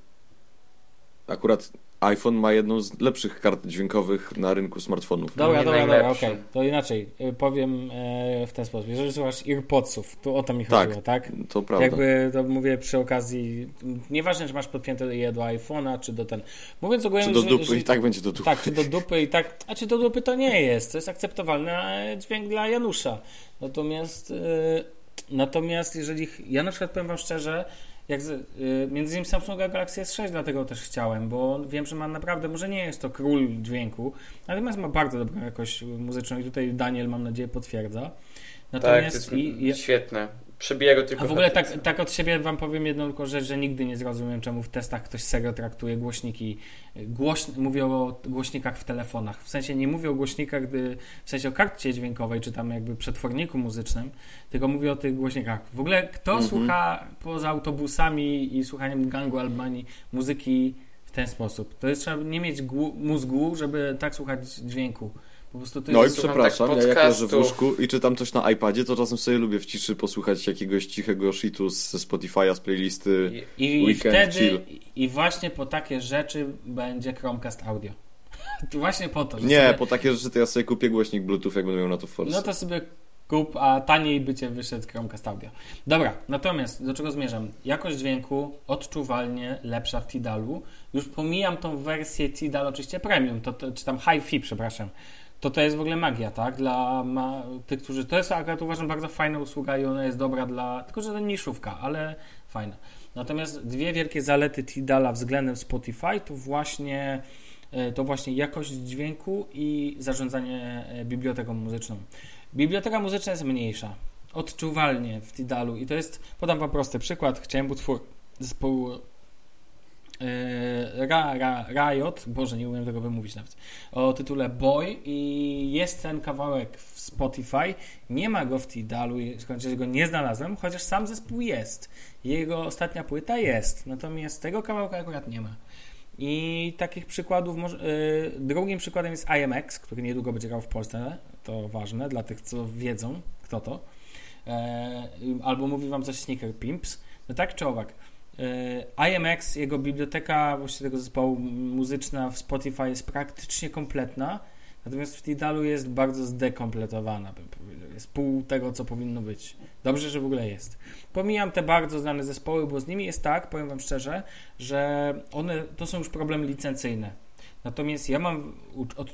akurat iPhone ma jedną z lepszych kart dźwiękowych na rynku smartfonów. Dobra, dobra, dobra, okej. Okay. To inaczej y, powiem e, w ten sposób. Jeżeli słuchasz AirPodsów, to o to mi tak, chodziło, tak? to prawda. Jakby to mówię przy okazji, nieważne, czy masz podpięte je do iPhone'a, czy do ten... Mówiąc ogólnie... Czy do dupy, że, i tak będzie do dupy. Tak, czy do dupy i tak... A czy do dupy to nie jest. To jest akceptowalny dźwięk dla Janusza. Natomiast... E, natomiast jeżeli... Ja na przykład powiem wam szczerze, jak z, y, między innymi Samsunga Galaxy S6 dlatego też chciałem, bo wiem, że ma naprawdę, może nie jest to król dźwięku, natomiast ma bardzo dobrą jakość muzyczną i tutaj Daniel mam nadzieję potwierdza. Natomiast tak, to jest i, świetne. Przebiję go tylko. A w ogóle tak, tak od siebie wam powiem jedną tylko rzecz, że nigdy nie zrozumiem, czemu w testach ktoś serio traktuje głośniki. Głoś, mówię o głośnikach w telefonach. W sensie nie mówię o głośnikach, gdy, w sensie o karcie dźwiękowej, czy tam jakby przetworniku muzycznym, tylko mówię o tych głośnikach. W ogóle kto mhm. słucha poza autobusami i słuchaniem gangu Albanii muzyki w ten sposób? To jest trzeba nie mieć mózgu, żeby tak słuchać dźwięku. Po prostu to no i przepraszam, tak ja jak leżę w łóżku i czytam coś na iPadzie, to czasem sobie lubię w ciszy posłuchać jakiegoś cichego shitu ze Spotify'a, z playlisty I, i wtedy, chill. I właśnie po takie rzeczy będzie Chromecast Audio. (laughs) właśnie po to. Nie, sobie... po takie rzeczy to ja sobie kupię głośnik Bluetooth, jak będę miał na to force. No to sobie kup, a taniej by cię wyszedł Chromecast Audio. Dobra, natomiast do czego zmierzam? Jakość dźwięku odczuwalnie lepsza w Tidalu. Już pomijam tą wersję Tidal oczywiście premium, to, to, czy tam hi-fi, przepraszam to to jest w ogóle magia, tak? Dla ma, tych, którzy. To jest akurat uważam bardzo fajna usługa i ona jest dobra dla. Tylko, że to niszówka, ale fajna. Natomiast dwie wielkie zalety Tidala względem Spotify to właśnie, e, to właśnie jakość dźwięku i zarządzanie e, biblioteką muzyczną. Biblioteka muzyczna jest mniejsza, odczuwalnie w Tidalu i to jest, podam wam prosty przykład, chciałem utwór zespołu Ra, Ra, Riot, Boże, nie umiem tego wymówić nawet, o tytule Boy i jest ten kawałek w Spotify, nie ma go w Tidalu, skończyć go nie znalazłem, chociaż sam zespół jest. Jego ostatnia płyta jest, natomiast tego kawałka akurat nie ma. I takich przykładów, yy, drugim przykładem jest IMX, który niedługo będzie grał w Polsce, to ważne dla tych, co wiedzą, kto to. E, albo mówi wam coś Sneaker Pimps. No tak czy owak. E, IMX, jego biblioteka właściwie tego zespołu muzyczna w Spotify jest praktycznie kompletna, natomiast w Tidalu jest bardzo zdekompletowana, bym powiedział. Jest pół tego, co powinno być. Dobrze, że w ogóle jest. Pomijam te bardzo znane zespoły, bo z nimi jest tak, powiem wam szczerze, że one to są już problemy licencyjne. Natomiast ja mam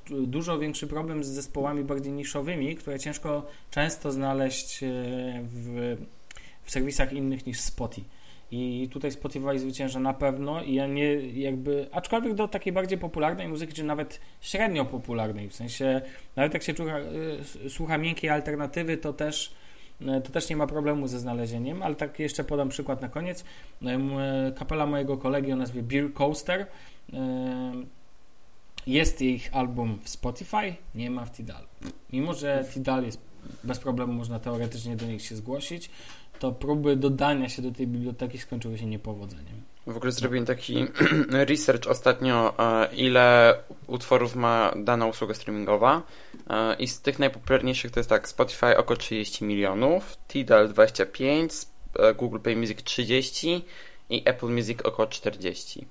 dużo większy problem z zespołami bardziej niszowymi, które ciężko często znaleźć e, w, w serwisach innych niż Spotify. I tutaj Spotify zwycięża na pewno i ja nie jakby, aczkolwiek do takiej bardziej popularnej muzyki, czy nawet średnio popularnej, w sensie nawet jak się słucha, e, słucha miękkiej alternatywy, to też e, to też nie ma problemu ze znalezieniem, ale tak jeszcze podam przykład na koniec. Kapela mojego kolegi o nazwie Beer Coaster jest ich album w Spotify, nie ma w Tidal. Mimo, że Tidal jest bez problemu, można teoretycznie do nich się zgłosić, to próby dodania się do tej biblioteki skończyły się niepowodzeniem. W ogóle zrobiłem taki (clears throat) research ostatnio, e, ile utworów ma dana usługa streamingowa e, i z tych najpopularniejszych to jest tak Spotify około 30 milionów, Tidal 25, e, Google Play Music 30 i Apple Music około 40.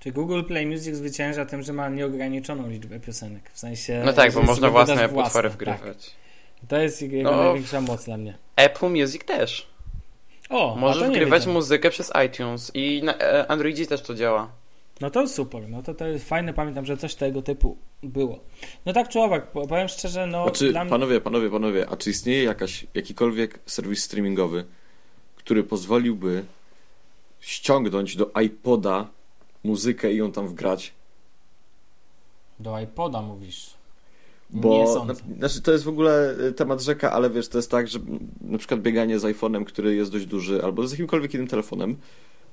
Czy Google Play Music zwycięża tym, że ma nieograniczoną liczbę piosenek? W sensie. No tak, bo można własne utwory wgrywać. Tak. To jest jego no, największa moc dla mnie. Apple Music też. O, Możesz wgrywać muzykę przez iTunes i na e, Androidzie też to działa. No to super, no to, to jest fajne, pamiętam, że coś tego typu było. No tak czy owak, powiem szczerze, no... Znaczy, mnie... panowie, panowie, panowie, a czy istnieje jakaś, jakikolwiek serwis streamingowy, który pozwoliłby ściągnąć do iPoda muzykę i ją tam wgrać. Do iPoda mówisz. Bo na, znaczy to jest w ogóle e, temat rzeka, ale wiesz, to jest tak, że na przykład bieganie z iPhone'em, który jest dość duży, albo z jakimkolwiek innym telefonem,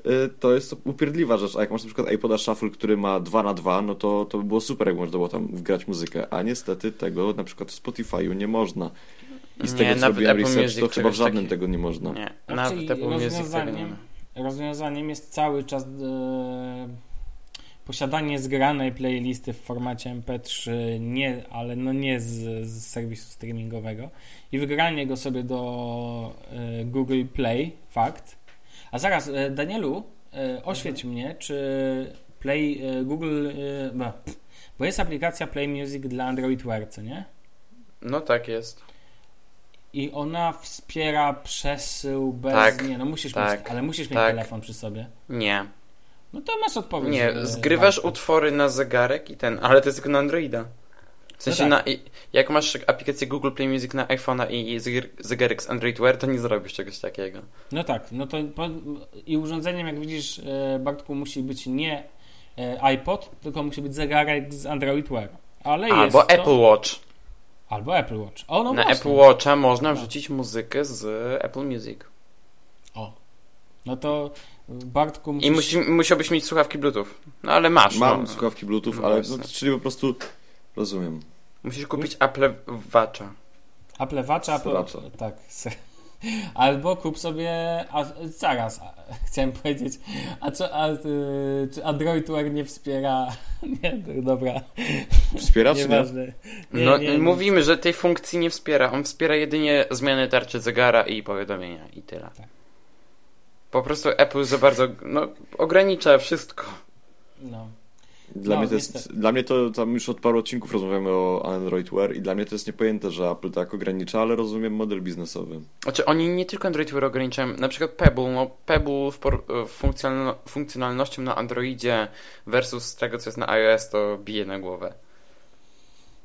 e, to jest upierdliwa rzecz. A jak masz na przykład iPoda Shuffle, który ma 2 na 2 no to, to by było super, jak można było tam wgrać muzykę. A niestety tego na przykład w Spotify'u nie można. I z nie, tego co robiłem research, to chyba w żadnym taki... tego nie można. Nie, znaczy, nawet Apple Music tego nie ma rozwiązaniem jest cały czas e, posiadanie zgranej playlisty w formacie MP3, nie, ale no nie z, z serwisu streamingowego i wygranie go sobie do e, Google Play, fakt. A zaraz, e, Danielu, e, oświeć mhm. mnie, czy Play Google, e, bo jest aplikacja Play Music dla Android Wear, co nie? No tak jest i ona wspiera przesył bez. Tak, nie, no musisz tak, mieć, ale musisz mieć tak. telefon przy sobie. Nie. No to masz odpowiedź. Nie, e, zgrywasz utwory na zegarek i ten, ale to jest tylko na Androida. W sensie, no tak. na, jak masz aplikację Google Play Music na iPhone'a i zegarek z Android Wear, to nie zrobisz czegoś takiego. No tak, no to i urządzeniem, jak widzisz, e, Bartku, musi być nie e, iPod, tylko musi być zegarek z Android Wear. Ale Albo jest Apple to... Watch. Albo Apple Watch. O, no Na właśnie. Apple Watcha można no. wrzucić muzykę z Apple Music. O. No to Bartku musisz... I musi, musiałbyś mieć słuchawki Bluetooth. No ale masz. Mam no. słuchawki Bluetooth, no ale no, czyli po prostu rozumiem. Musisz kupić Apple Watcha. Apple Watcha? Apple... Tak. (laughs) Albo kup sobie. A, zaraz, (laughs) chciałem powiedzieć. A, co, a czy Android Wear nie wspiera. (laughs) Nie, dobra. Wspiera czy nie? nie, no, nie, mówimy, że tej funkcji nie wspiera. On wspiera jedynie zmiany tarczy zegara i powiadomienia i tyle. Tak. Po prostu Apple za bardzo no, ogranicza wszystko. No. Dla, no, mnie to jest, dla mnie to tam już od paru odcinków rozmawiamy o Android Wear i dla mnie to jest niepojęte, że Apple tak ogranicza, ale rozumiem model biznesowy. Znaczy oni nie tylko Android Wear ograniczają, na przykład Pebble, no Pebble w funkcjonal funkcjonalnością na Androidzie versus tego co jest na iOS to bije na głowę.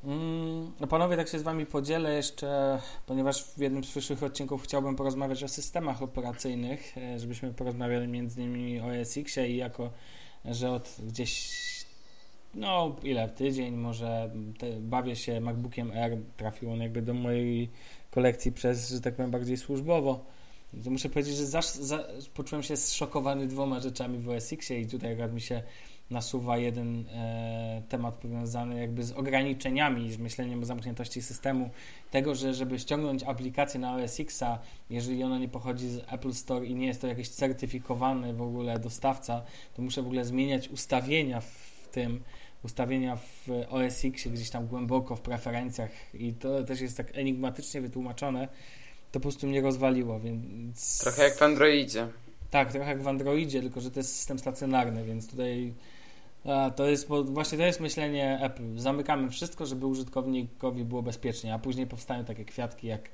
Mm, no panowie, tak się z wami podzielę jeszcze, ponieważ w jednym z przyszłych odcinków chciałbym porozmawiać o systemach operacyjnych, e, żebyśmy porozmawiali między innymi o SX-ie i jako, że od gdzieś no ile, tydzień może te, bawię się MacBookiem R, trafił on jakby do mojej kolekcji przez, że tak powiem, bardziej służbowo. To muszę powiedzieć, że za, za, poczułem się zszokowany dwoma rzeczami w OS X-ie i tutaj jak mi się nasuwa jeden e, temat powiązany jakby z ograniczeniami, z myśleniem o zamkniętości systemu, tego, że żeby ściągnąć aplikację na OS X-a, jeżeli ona nie pochodzi z Apple Store i nie jest to jakiś certyfikowany w ogóle dostawca, to muszę w ogóle zmieniać ustawienia w tym, ustawienia w OS X gdzieś tam głęboko w preferencjach i to też jest tak enigmatycznie wytłumaczone, to po prostu mnie rozwaliło, więc... Trochę jak w Androidzie. Tak, trochę jak w Androidzie, tylko że to jest system stacjonarny, więc tutaj a, to jest właśnie to jest myślenie Apple. Zamykamy wszystko, żeby użytkownikowi było bezpiecznie, a później powstają takie kwiatki jak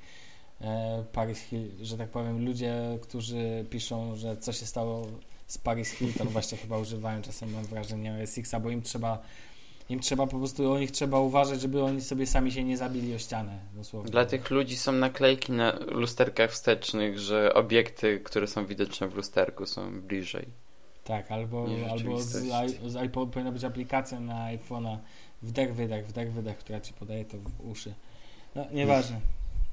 e, Paris Hill, że tak powiem, ludzie, którzy piszą, że co się stało z Paris Hilton właśnie chyba używają czasem mam wrażenie OS bo im trzeba im trzeba po prostu, o nich trzeba uważać, żeby oni sobie sami się nie zabili o ścianę, dosłownie. Dla tych ludzi są naklejki na lusterkach wstecznych, że obiekty, które są widoczne w lusterku są bliżej. Tak, albo, albo z, z iPod powinna być aplikacja na iPhone'a wdech, wydech, wdech, wydech, która ci podaje to w uszy. No, nieważne.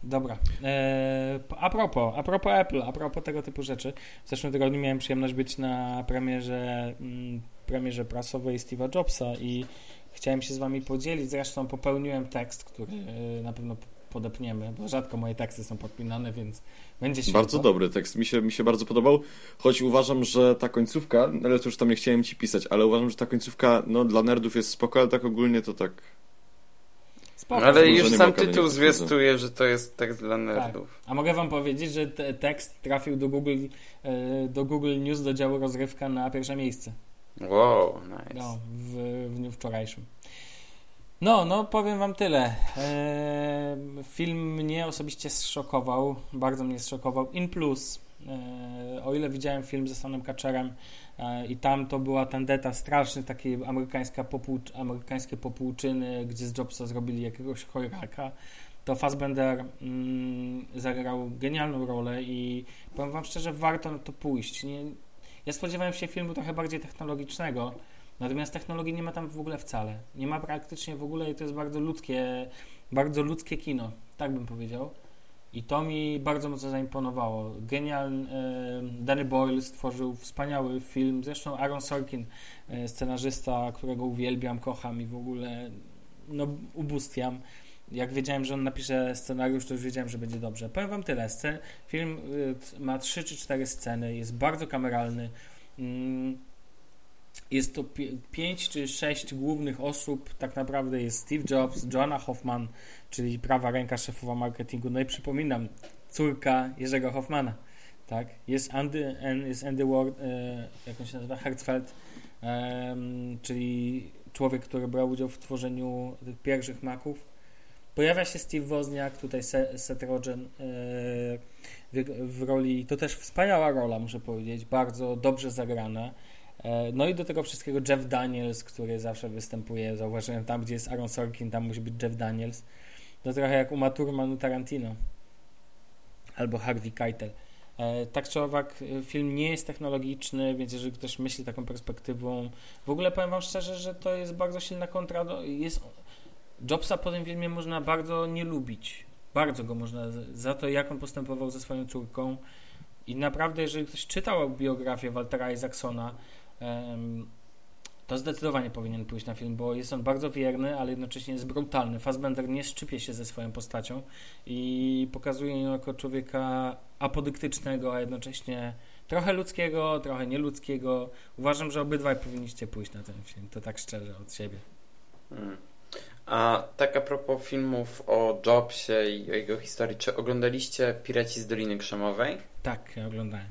Dobra. Eee, a propos, a propos Apple, a propos tego typu rzeczy. W zeszłym tygodniu miałem przyjemność być na premierze, mm, premierze prasowej Steve'a Jobsa i chciałem się z wami podzielić. Zresztą popełniłem tekst, który e, na pewno podepniemy, bo rzadko moje teksty są podpinane, więc będzie świetnie. Bardzo dobry tekst, mi się, mi się bardzo podobał, choć uważam, że ta końcówka, ale to już tam nie chciałem ci pisać, ale uważam, że ta końcówka no, dla nerdów jest spoko, ale tak ogólnie to tak... Spoko. Ale już sam tytuł zwiastuje, że to jest tekst dla tak. nerdów. Tak. A mogę wam powiedzieć, że tekst trafił do Google, e, do Google News, do działu rozrywka na pierwsze miejsce. Wow, nice. No, w, w dniu wczorajszym. No, no powiem wam tyle. Eee, film mnie osobiście zszokował, bardzo mnie zszokował. In plus, eee, o ile widziałem film ze Stanem Kaczerem eee, i tam to była tandeta straszny, takie amerykańska amerykańskie popłuczyny, gdzie z Jobsa zrobili jakiegoś chojraka, to Fassbender mm, zagrał genialną rolę i powiem wam szczerze, warto na to pójść. Nie, ja spodziewałem się filmu trochę bardziej technologicznego, natomiast technologii nie ma tam w ogóle wcale. Nie ma praktycznie w ogóle i to jest bardzo ludzkie, bardzo ludzkie kino, tak bym powiedział. I to mi bardzo mocno zaimponowało. Genialny Danny Boyle stworzył wspaniały film. Zresztą Aaron Sorkin, e, scenarzysta, którego uwielbiam, kocham i w ogóle no, ubóstwiam. Jak wiedziałem, że on napisze scenariusz, to już wiedziałem, że będzie dobrze. Powiem wam tyle. Film y, ma 3 czy 4 sceny, jest bardzo kameralny. Jest to 5 czy 6 głównych osób. Tak naprawdę jest Steve Jobs, Joanna Hoffman, czyli prawa ręka szefowa marketingu. No i przypominam, córka Jerzego Hoffmana. Tak? Jest Andy, jest Andy Ward, e, jak on się nazywa, Hertzfeld, czyli człowiek, który brał udział w tworzeniu tych pierwszych Maców Pojawia się Steve Wozniak, tutaj Seth Rogen e, w roli, to też wspaniała rola, muszę powiedzieć, bardzo dobrze zagrana. E, no i do tego wszystkiego Jeff Daniels, który zawsze występuje, zauważyłem, tam gdzie jest Aaron Sorkin, tam musi być Jeff Daniels. To trochę jak Uma Thurmanu Tarantino albo Harvey Keitel. E, tak czy owak, film nie jest technologiczny, więc jeżeli ktoś myśli taką perspektywą, w ogóle powiem Wam szczerze, że to jest bardzo silna kontra, do, jest Jobsa po tym filmie można bardzo nie lubić. Bardzo go można za to, jak on postępował ze swoją córką. I naprawdę, jeżeli ktoś czytał biografię Waltera Isaacsona, to zdecydowanie powinien pójść na film, bo jest on bardzo wierny, ale jednocześnie jest brutalny. Fassbender nie szczypie się ze swoją postacią i pokazuje ją jako człowieka apodyktycznego, a jednocześnie trochę ludzkiego, trochę nieludzkiego. Uważam, że obydwaj powinniście pójść na ten film, to tak szczerze od siebie. Hmm. A tak a propos filmów o Jobsie i o jego historii, czy oglądaliście Piraci z Doliny Krzemowej? Tak, ja oglądałem.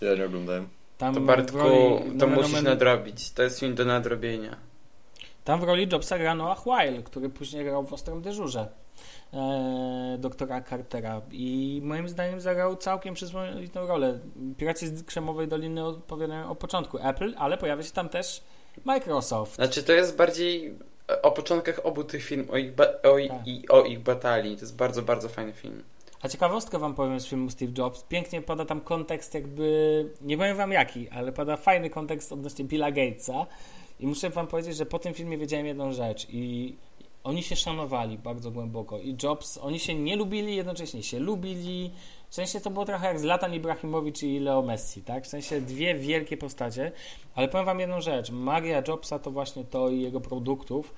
Ja nie oglądałem. Tam to Bartku, roli, to musisz nomen... nadrobić. To jest film do nadrobienia. Tam w roli Jobsa gra Noah Weil, który później grał w Ostrym Dyżurze e, doktora Cartera i moim zdaniem zagrał całkiem przyzwoitą rolę. Piraci z Krzemowej Doliny opowiadają o początku Apple, ale pojawia się tam też Microsoft. Znaczy to jest bardziej o początkach obu tych filmów, o ich, ba- o, i- Tak. i o ich batalii. To jest bardzo, bardzo fajny film. A ciekawostkę wam powiem z filmu Steve Jobs. Pięknie pada tam kontekst jakby, nie powiem wam jaki, ale pada fajny kontekst odnośnie Billa Gatesa. I muszę wam powiedzieć, że po tym filmie wiedziałem jedną rzecz i oni się szanowali bardzo głęboko. I Jobs, oni się nie lubili, jednocześnie się lubili. W sensie to było trochę jak Zlatan Ibrahimowicz i Leo Messi, tak? W sensie dwie wielkie postacie. Ale powiem wam jedną rzecz. Magia Jobsa to właśnie to i jego produktów.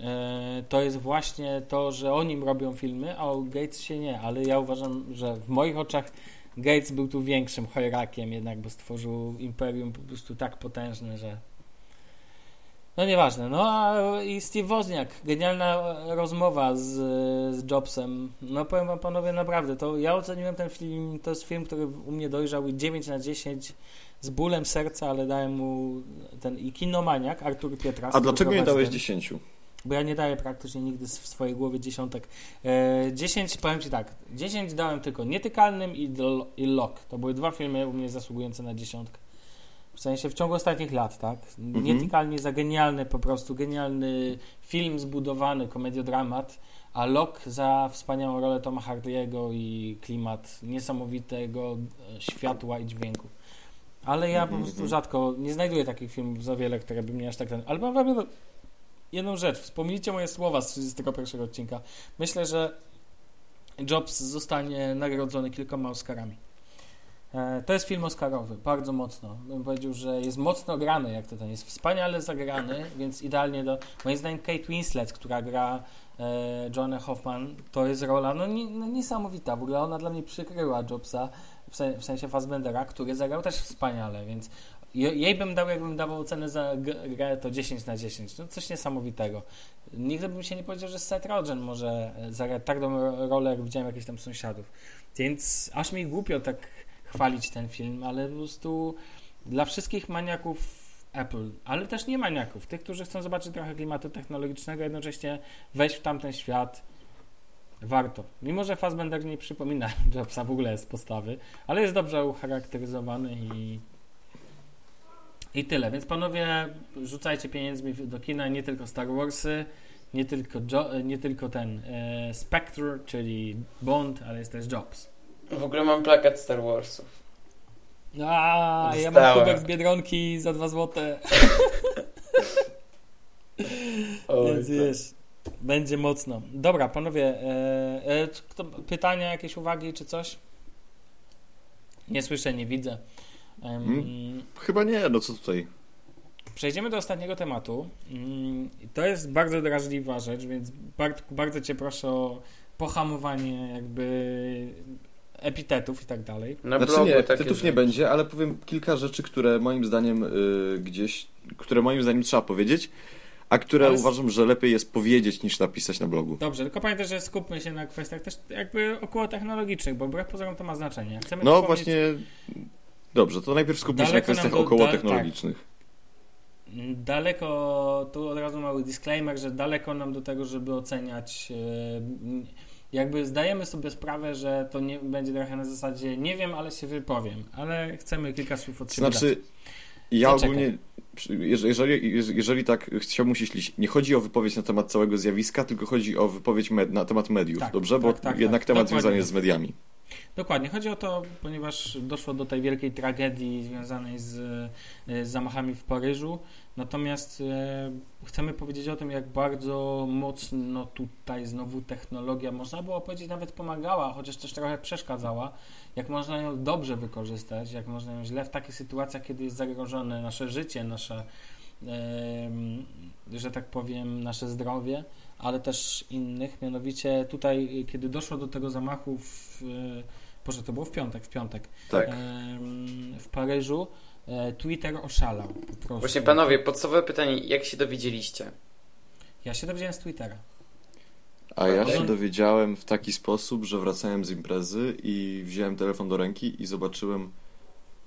E, to jest właśnie to, że oni robią filmy, a o Gates się nie, ale ja uważam, że w moich oczach Gates był tu większym chojrakiem jednak, bo stworzył imperium po prostu tak potężne, że no nieważne. No a i Steve Wozniak, genialna rozmowa z, z Jobsem. No powiem wam panowie, naprawdę, to ja oceniłem ten film, to jest film, który u mnie dojrzał i 9 na 10 z bólem serca, ale dałem mu ten i kinomaniak Artur Pietras. A dlaczego nie dałeś ten- 10? Bo ja nie daję praktycznie nigdy w swojej głowie dziesiątek. E, 10, powiem Ci tak, 10 dałem tylko Nietykalnym i, i Lock. To były dwa filmy u mnie zasługujące na dziesiątkę. W sensie w ciągu ostatnich lat, tak? Mhm. Nietykalnie za genialny, po prostu genialny film zbudowany, komediodramat, a Lock za wspaniałą rolę Toma Hardy'ego i klimat niesamowitego e, światła i dźwięku. Ale ja po Mhm, prostu mhm. rzadko nie znajduję takich filmów za wiele, które by mnie aż tak. Ale mam jedną rzecz. Wspomnijcie moje słowa z 31 odcinka. Myślę, że Jobs zostanie nagrodzony kilkoma Oscarami. E, To jest film Oscarowy, bardzo mocno. Bym powiedział, że jest mocno grany, jak to ten jest wspaniale zagrany, więc idealnie do. Moim zdaniem Kate Winslet, która gra e, Joanna Hoffman, to jest rola no, nie, no, niesamowita. W ogóle ona dla mnie przykryła Jobsa, w, sen, w sensie Fassbendera, który zagrał też wspaniale, więc jej bym dał, jakbym dawał ocenę za grę, to 10 na 10. No coś niesamowitego. Nigdy bym się nie powiedział, że Seth Rogen może e, zagrać tak dobrą rolę, jak widziałem jakichś tam sąsiadów. Więc aż mi głupio tak chwalić ten film, ale po prostu dla wszystkich maniaków Apple, ale też nie maniaków, tych, którzy chcą zobaczyć trochę klimatu technologicznego, jednocześnie wejść w tamten świat, warto. Mimo, że Fassbender nie przypomina (laughs) Jobsa w ogóle z postawy, ale jest dobrze ucharakteryzowany i i tyle. Więc panowie, rzucajcie pieniędzmi do kina, nie tylko Star Warsy, nie tylko, jo- nie tylko ten e, Spectre, czyli Bond, ale jest też Jobs. W ogóle mam plakat Star Warsów. A, ja mam kubek z Biedronki za 2 złote. (laughs) Więc tak. wiesz, będzie mocno. Dobra, panowie, e, e, kto, pytania, jakieś uwagi czy coś? Nie słyszę, nie widzę. Hmm? Chyba nie, no co tutaj? Przejdziemy do ostatniego tematu. Mm, To jest bardzo drażliwa rzecz, więc Bartku, bardzo Cię proszę o pohamowanie jakby epitetów i tak dalej. Na Znaczy nie, epitetów nie będzie, ale powiem kilka rzeczy, które moim zdaniem y, gdzieś, które moim zdaniem trzeba powiedzieć, a które Ale uważam, że lepiej jest powiedzieć niż napisać na blogu. Dobrze, tylko pamiętaj, że skupmy się na kwestiach też jakby około technologicznych, bo wbrew pozorom to ma znaczenie. Chcemy No właśnie, dobrze, to najpierw skupmy się na kwestiach do- około da- technologicznych. Daleko, tu od razu mały disclaimer, że daleko nam do tego, żeby oceniać. e, Jakby zdajemy sobie sprawę, że to nie będzie trochę na zasadzie nie wiem, ale się wypowiem, ale chcemy kilka słów od siebie znaczy, ja Zaczekaj. ogólnie, jeżeli, jeżeli, tak chciałbym się ślić, nie chodzi o wypowiedź na temat całego zjawiska, tylko chodzi o wypowiedź med, na temat mediów, Tak, dobrze? Bo tak, tak, jednak tak. temat Dokładnie. związany jest z mediami. Dokładnie, chodzi o to, ponieważ doszło do tej wielkiej tragedii związanej z, e, z zamachami w Paryżu. Natomiast e, chcemy powiedzieć o tym, jak bardzo mocno tutaj znowu technologia, można było powiedzieć, nawet pomagała, chociaż też trochę przeszkadzała. Jak można ją dobrze wykorzystać, jak można ją źle w takich sytuacjach, kiedy jest zagrożone nasze życie, nasze, em, że tak powiem, nasze zdrowie ale też innych. Mianowicie tutaj, kiedy doszło do tego zamachu w, e, Boże, to było w piątek, w piątek, Tak. w Paryżu, e, Twitter oszalał po prostu. Właśnie panowie, podstawowe pytanie, jak się dowiedzieliście? Ja się dowiedziałem z Twittera. A ja się dowiedziałem w taki sposób, że wracałem z imprezy i wziąłem telefon do ręki i zobaczyłem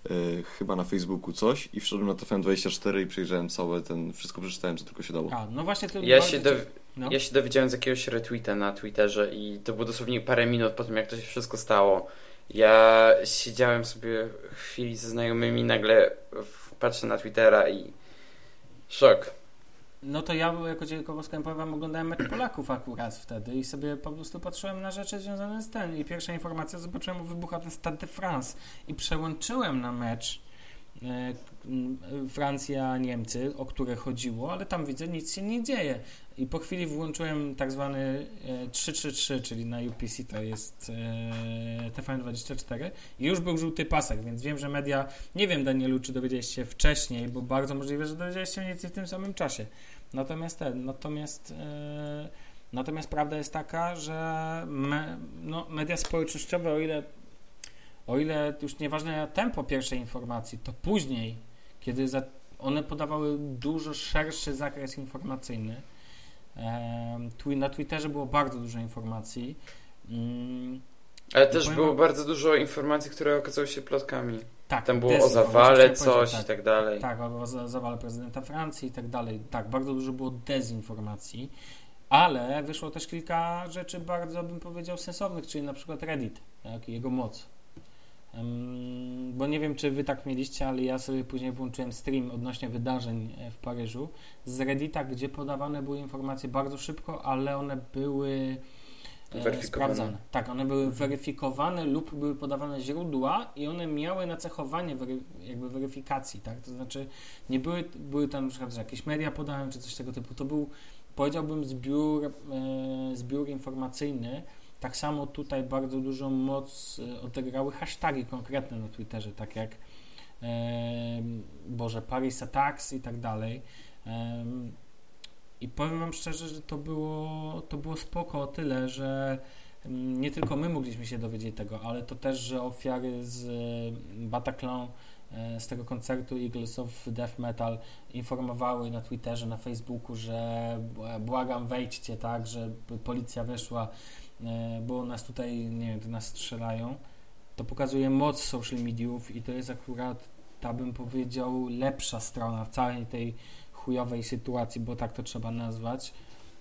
e, chyba na Facebooku coś i wszedłem na TFM24 i przejrzałem całe ten, wszystko przeczytałem, co tylko się dało. A, no właśnie to Ja się, dow- no. ja się dowiedziałem z jakiegoś retweeta na Twitterze i to było dosłownie parę minut po tym, jak to się wszystko stało. Ja siedziałem sobie w chwili ze znajomymi, nagle patrzę na Twittera i szok. No to ja jako ciekawostkę powiem, oglądałem mecz Polaków akurat wtedy i sobie po prostu patrzyłem na rzeczy związane z tym. I pierwsza informacja, zobaczyłem, wybucha ten Stade de France i przełączyłem na mecz e, Francja-Niemcy, o które chodziło, ale tam widzę, nic się nie dzieje. I po chwili włączyłem tak zwany 333, czyli na UPC to jest e, TVN24 i już był żółty pasek, więc wiem, że media, nie wiem Danielu, czy dowiedziałeś się wcześniej, bo bardzo możliwe, że dowiedziałeś się mniej w tym samym czasie. Natomiast ten, natomiast e, natomiast prawda jest taka, że me, no, media społecznościowe, o ile o ile już nieważne tempo pierwszej informacji, to później, kiedy za, one podawały dużo szerszy zakres informacyjny, na Twitterze było bardzo dużo informacji. Mm, Ale też było bardzo dużo informacji, które okazały się plotkami. Tak, Tam było o zawale coś tak, i tak dalej. Tak, o zawale prezydenta Francji i tak dalej. Tak, bardzo dużo było dezinformacji, ale wyszło też kilka rzeczy bardzo, bym powiedział, sensownych, czyli na przykład Reddit, tak, jego moc. Um, bo nie wiem, czy wy tak mieliście, ale ja sobie później włączyłem stream odnośnie wydarzeń e, w Paryżu z Reddita, gdzie podawane były informacje bardzo szybko, ale one były e, sprawdzane. Tak, one były weryfikowane lub były podawane źródła i one miały nacechowanie wery, jakby weryfikacji, tak? To znaczy nie były, były tam na przykład, że jakieś media podałem czy coś tego typu. To był, powiedziałbym, zbiór, e, zbiór informacyjny, tak samo tutaj bardzo dużą moc e, odegrały hasztagi konkretne na Twitterze, tak jak e, Boże, Paris Attacks i tak dalej. E, I powiem Wam szczerze, że to było, to było spoko o tyle, że mm, nie tylko my mogliśmy się dowiedzieć tego, ale to też, że ofiary z Bataclan e, z tego koncertu Eagles of Death Metal informowały na Twitterze, na Facebooku, że błagam wejdźcie, tak, że policja weszła E, bo nas tutaj, nie wiem, to nas strzelają, to pokazuje moc social mediów i to jest akurat, ta bym powiedział, lepsza strona w całej tej chujowej sytuacji, bo tak to trzeba nazwać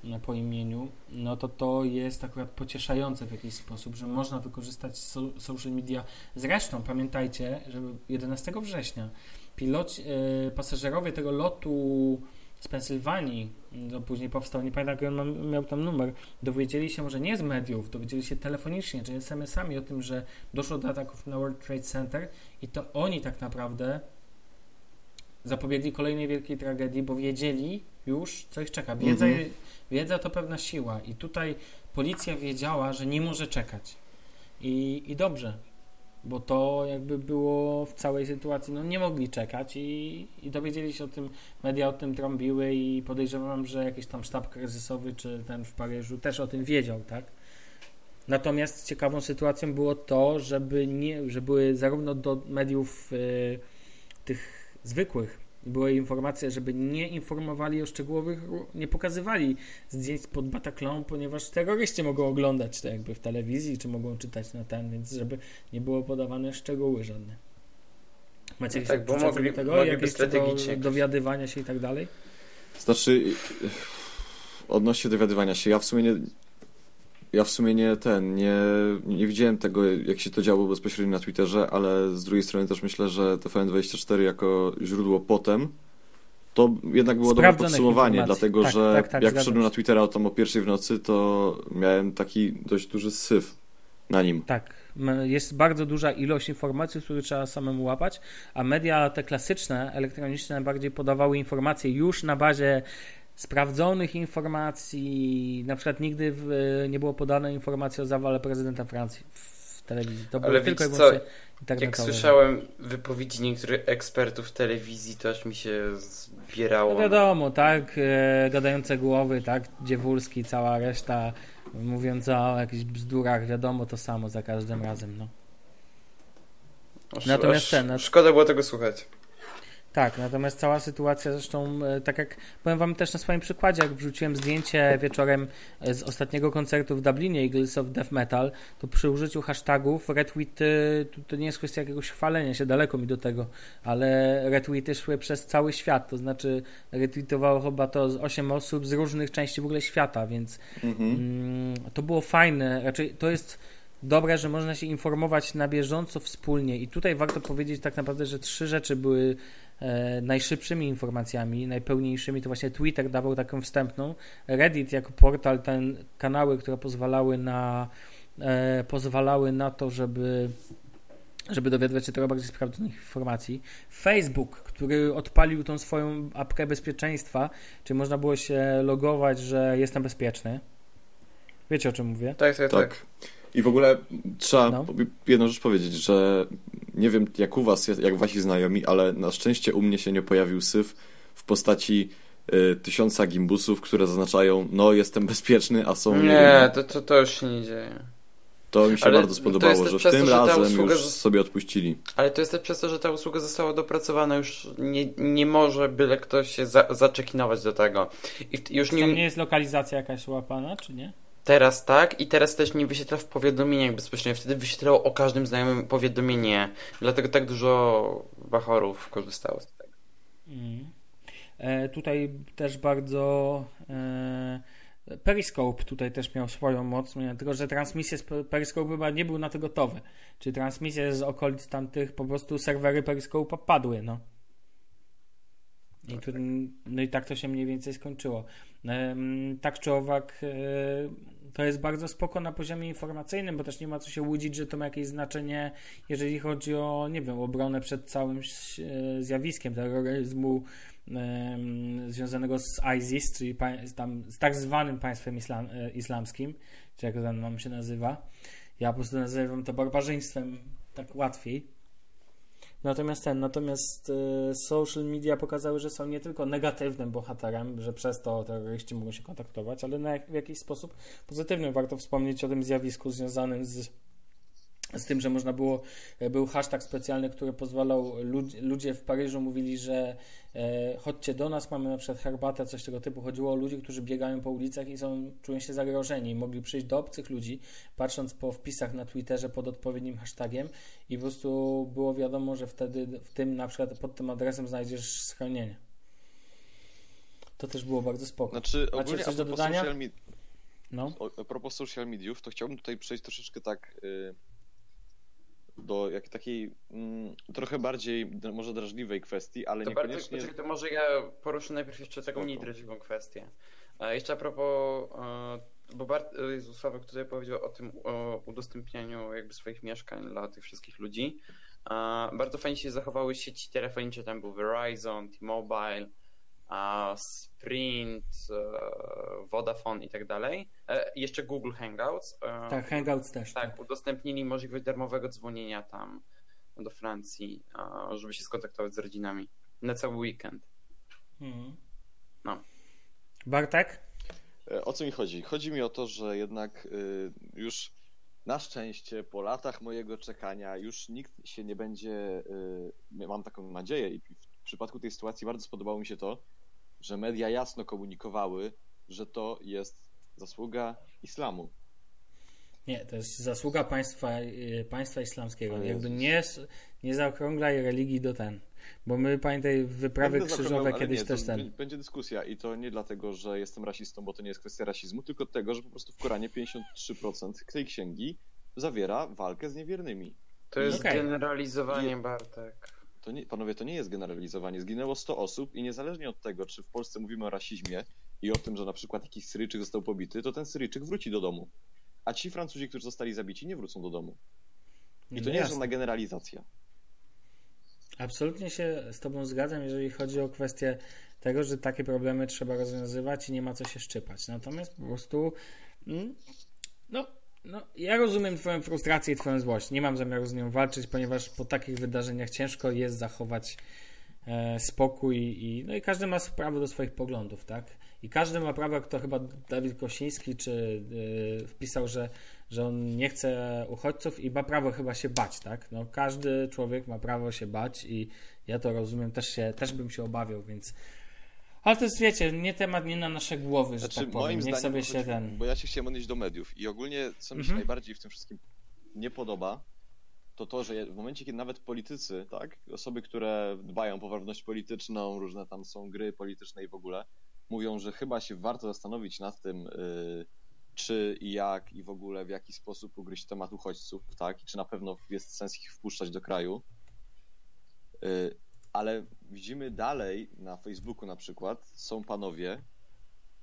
e, po imieniu, no to to jest akurat pocieszające w jakiś sposób, że można wykorzystać so, social media. Zresztą pamiętajcie, że 11 września piloci, e, pasażerowie tego lotu z Pensylwanii, no później powstał, nie pamiętam jaki on miał tam numer, dowiedzieli się może nie z mediów, dowiedzieli się telefonicznie, czy SMS-ami o tym, że doszło do ataków na World Trade Center i to oni tak naprawdę zapobiegli kolejnej wielkiej tragedii, bo wiedzieli już, co ich czeka. Wiedza, mhm. wiedza to pewna siła i tutaj policja wiedziała, że nie może czekać. I, i dobrze, bo to jakby było w całej sytuacji, no nie mogli czekać i, i dowiedzieli się o tym, media o tym trąbiły i podejrzewam, że jakiś tam sztab kryzysowy czy ten w Paryżu też o tym wiedział, tak? Natomiast ciekawą sytuacją było to, żeby nie, że były zarówno do mediów y, tych zwykłych, były informacje, żeby nie informowali o szczegółowych, nie pokazywali zdjęć pod Bataclan, ponieważ terroryści mogą oglądać to jakby w telewizji, czy mogą czytać na ten, więc żeby nie było podawane szczegóły żadne. Macie no tak, bo mogli, tego, jakieś strategicznie do, dowiadywania się i tak dalej? Znaczy, odnośnie dowiadywania się, ja w sumie nie, ja w sumie nie ten, nie, nie widziałem tego, jak się to działo bezpośrednio na Twitterze, ale z drugiej strony też myślę, że TVN24 jako źródło potem to jednak było dobre podsumowanie, dlatego tak, że tak, tak, jak wszedłem na Twittera tam o pierwszej w nocy, to miałem taki dość duży syf na nim. Tak, jest bardzo duża ilość informacji, które trzeba samemu łapać, a media te klasyczne, elektroniczne bardziej podawały informacje już na bazie sprawdzonych informacji. Na przykład nigdy w, nie było podane informacji o zawale prezydenta Francji w telewizji. To Ale tylko co, jak słyszałem wypowiedzi niektórych ekspertów w telewizji, to aż mi się zbierało. No wiadomo, tak, e, gadające głowy, tak, Dziewulski, cała reszta, mówiąc o jakichś bzdurach, wiadomo, to samo za każdym razem, no. Natomiast ten... Szkoda było tego słuchać. Tak, natomiast cała sytuacja zresztą, e, tak jak powiem wam też na swoim przykładzie, jak wrzuciłem zdjęcie wieczorem e, z ostatniego koncertu w Dublinie Eagles of Death Metal, to przy użyciu hashtagów retweety, to, nie jest kwestia jakiegoś chwalenia się, daleko mi do tego, ale retweety szły przez cały świat, to znaczy retweetowało chyba to z 8 osób z różnych części w ogóle świata, więc mhm. mm, to było fajne, raczej to jest dobre, że można się informować na bieżąco wspólnie. I tutaj warto powiedzieć tak naprawdę, że trzy rzeczy były najszybszymi informacjami, najpełniejszymi. To właśnie Twitter dawał taką wstępną, Reddit jako portal, ten kanały, które pozwalały na e, pozwalały na to, żeby żeby dowiadywać się trochę bardziej sprawdzonych informacji. Facebook, który odpalił tą swoją apkę bezpieczeństwa, czy można było się logować, że jestem bezpieczny. Wiecie o czym mówię? Tak, tak, tak. tak. I w ogóle trzeba no. jedną rzecz powiedzieć, że nie wiem jak u was, jak wasi znajomi, ale na szczęście u mnie się nie pojawił syf w postaci y, tysiąca gimbusów, które zaznaczają, no jestem bezpieczny, a są... Nie, nie to, to, to już się nie dzieje. To mi się ale bardzo spodobało, że w tym to, razem już z... sobie odpuścili. Ale to jest też przez to, że ta usługa została dopracowana, już nie, nie może byle ktoś się za, zaczekinować do tego. I już nie... nie jest lokalizacja jakaś łapana, czy nie? Teraz tak i teraz też nie wyświetla w powiadomieniach bezpośrednio. Wtedy wyświetlało o każdym znajomym powiadomienie. Dlatego tak dużo bachorów korzystało z tego. Mm. E, tutaj też bardzo e, Periscope tutaj też miał swoją moc, tylko że transmisje z Periscope chyba nie był na to gotowy. Czy transmisje z okolic tamtych, po prostu serwery Periscope padły, no. I tu, no i tak to się mniej więcej skończyło. Tak czy owak, e, to jest bardzo spoko na poziomie informacyjnym, bo też nie ma co się łudzić, że to ma jakieś znaczenie, jeżeli chodzi o, nie wiem, obronę przed całym e, zjawiskiem terroryzmu związanego z ISIS, czyli tam, z tak zwanym państwem islam, e, islamskim, czy jak ten nam się nazywa. Ja po prostu nazywam to barbarzyństwem tak łatwiej. Natomiast ten, natomiast e, social media pokazały, że są nie tylko negatywnym bohaterem, że przez to terroryści mogą się kontaktować, ale na, w jakiś sposób pozytywnym. Warto wspomnieć o tym zjawisku związanym z z tym, że można było, e, był hashtag specjalny, który pozwalał, ludzie w Paryżu mówili, że e, chodźcie do nas, mamy na przykład herbatę, coś tego typu. Chodziło o ludzi, którzy biegają po ulicach i są, czują się zagrożeni. Mogli przyjść do obcych ludzi, patrząc po wpisach na Twitterze pod odpowiednim hashtagiem i po prostu było wiadomo, że wtedy w tym na przykład pod tym adresem znajdziesz schronienie. To też było bardzo spoko. Znaczy, Macie coś do dodania? No. A propos social mediów, to chciałbym tutaj przejść troszeczkę tak... Yy do jak takiej mm, trochę bardziej może drażliwej kwestii, ale to niekoniecznie... Bardzo, to może ja poruszę najpierw jeszcze taką mniej drażliwą kwestię. A jeszcze a propos, e, bo Bart, Jezu, Sławek tutaj powiedział o tym o udostępnianiu jakby swoich mieszkań dla tych wszystkich ludzi. Bardzo fajnie się zachowały sieci telefoniczne, tam był Verizon, T-Mobile, Sprint, e, Vodafone i tak dalej. E, jeszcze Google Hangouts. E, tak, Hangouts też. Tak, tak, udostępnili możliwość darmowego dzwonienia tam do Francji, żeby się skontaktować z rodzinami na cały weekend. Hmm. No. Bartek? O co mi chodzi? Chodzi mi o to, że jednak już na szczęście po latach mojego czekania już nikt się nie będzie, mam taką nadzieję i w przypadku tej sytuacji bardzo spodobało mi się to, że media jasno komunikowały, że to jest zasługa islamu. Nie, to jest zasługa państwa, y, państwa islamskiego. Jakby nie, nie zaokrąglaj religii do ten. Bo my pamiętaj wyprawy krzyżowe kiedyś nie, też ten. Będzie dyskusja i to nie dlatego, że jestem rasistą, bo to nie jest kwestia rasizmu, tylko tego, że po prostu w Koranie 53% tej księgi zawiera walkę z niewiernymi. To jest okay. generalizowanie, Bartek to nie, panowie, to nie jest generalizowanie. Zginęło 100 osób i niezależnie od tego, czy w Polsce mówimy o rasizmie i o tym, że na przykład jakiś Syryjczyk został pobity, to ten Syryjczyk wróci do domu. A ci Francuzi, którzy zostali zabici, nie wrócą do domu. I to no nie jest żadna generalizacja. Absolutnie się z Tobą zgadzam, jeżeli chodzi o kwestię tego, że takie problemy trzeba rozwiązywać i nie ma co się szczypać. Natomiast po prostu, mm, no, no, ja rozumiem Twoją frustrację i Twoją złość. Nie mam zamiaru z nią walczyć, ponieważ po takich wydarzeniach ciężko jest zachować e, spokój i, no i każdy ma prawo do swoich poglądów, tak? I każdy ma prawo, jak to chyba Dawid Kosiński czy e, wpisał, że, że on nie chce uchodźców i ma prawo chyba się bać, tak? No, każdy człowiek ma prawo się bać i ja to rozumiem, też, się, też bym się obawiał, więc ale to jest, wiecie, nie temat, nie na nasze głowy, że znaczy, tak powiem. Moim Niech sobie się ten... Bo ja się chciałem odnieść do mediów i ogólnie, co mi się mhm. najbardziej w tym wszystkim nie podoba, to to, że w momencie, kiedy nawet politycy, tak, osoby, które dbają o poprawność polityczną, różne tam są gry polityczne i w ogóle, mówią, że chyba się warto zastanowić nad tym, yy, czy i jak i w ogóle w jaki sposób ugryźć temat uchodźców, tak? I czy na pewno jest sens ich wpuszczać do kraju. Y, ale widzimy dalej na Facebooku na przykład są panowie,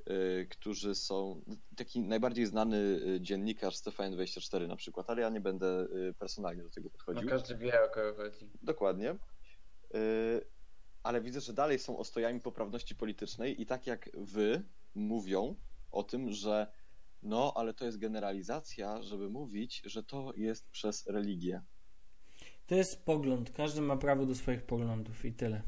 y, którzy są taki najbardziej znany y, dziennikarz z TVN24 na przykład, ale ja nie będę personalnie do tego podchodził. No każdy wie o kogo chodzi. Dokładnie. Ale widzę, że dalej są ostojami poprawności politycznej i tak jak wy mówią o tym, że no, ale to jest generalizacja, żeby mówić, że to jest przez religię. To jest pogląd. Każdy ma prawo do swoich poglądów i tyle.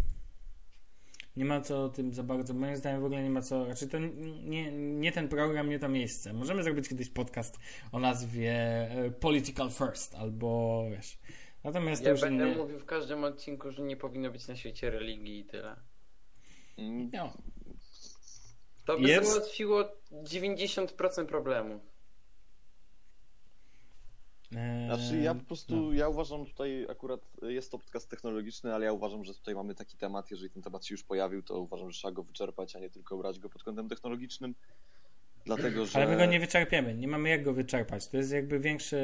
Nie ma co o tym za bardzo. Moim zdaniem w ogóle nie ma co. Znaczy to nie, nie ten program, nie to miejsce. Możemy zrobić kiedyś podcast o nazwie e, Political First albo wiesz. Natomiast ja będę nie... mówił w każdym odcinku, że nie powinno być na świecie religii i tyle. Mm. No. To by jest... załatwiło 90% problemu. Eee, znaczy ja po prostu, no. ja uważam tutaj akurat, jest to podcast technologiczny, ale ja uważam, że tutaj mamy taki temat, jeżeli ten temat się już pojawił, to uważam, że trzeba go wyczerpać, a nie tylko brać go pod kątem technologicznym. Dlatego, że... Ale my go nie wyczerpiemy, nie mamy jak go wyczerpać. To jest jakby większy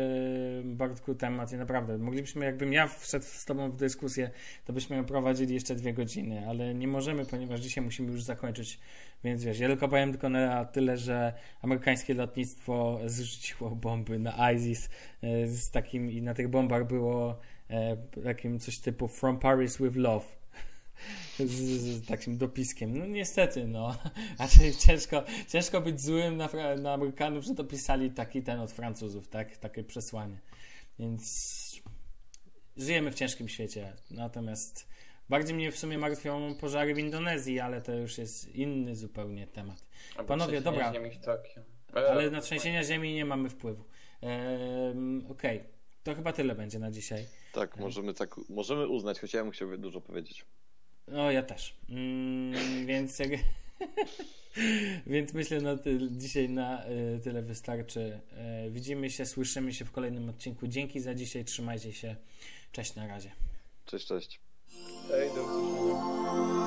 Bartku temat i naprawdę moglibyśmy, jakbym ja wszedł z Tobą w dyskusję, to byśmy ją prowadzili jeszcze dwie godziny, ale nie możemy, ponieważ dzisiaj musimy już zakończyć, więc wiesz, ja tylko powiem tylko na tyle, że amerykańskie lotnictwo zrzuciło bomby na ISIS e, z takim i na tych bombach było e, takim coś typu From Paris with Love z, z, takim dopiskiem. No niestety, no. (laughs) A ciężko, ciężko być złym na, na Amerykanów, że dopisali taki ten od Francuzów, tak? Takie przesłanie. Więc żyjemy w ciężkim świecie. Natomiast bardziej mnie w sumie martwią pożary w Indonezji, ale to już jest inny zupełnie temat. Albo Panowie, dobra. Ziemi w Tokio. Ale na trzęsienia ziemi nie mamy wpływu. Ehm, Okej. Okay. To chyba tyle będzie na dzisiaj. Tak, możemy tak, możemy uznać, choć ja bym chciał dużo powiedzieć. No, ja też. Mm, więc jak... (laughs) Więc myślę, że ty, dzisiaj na y, tyle wystarczy. Y, widzimy się, słyszymy się w kolejnym odcinku. Dzięki za dzisiaj, trzymajcie się. Cześć na razie. Cześć, cześć. Hej, do usłyszenia.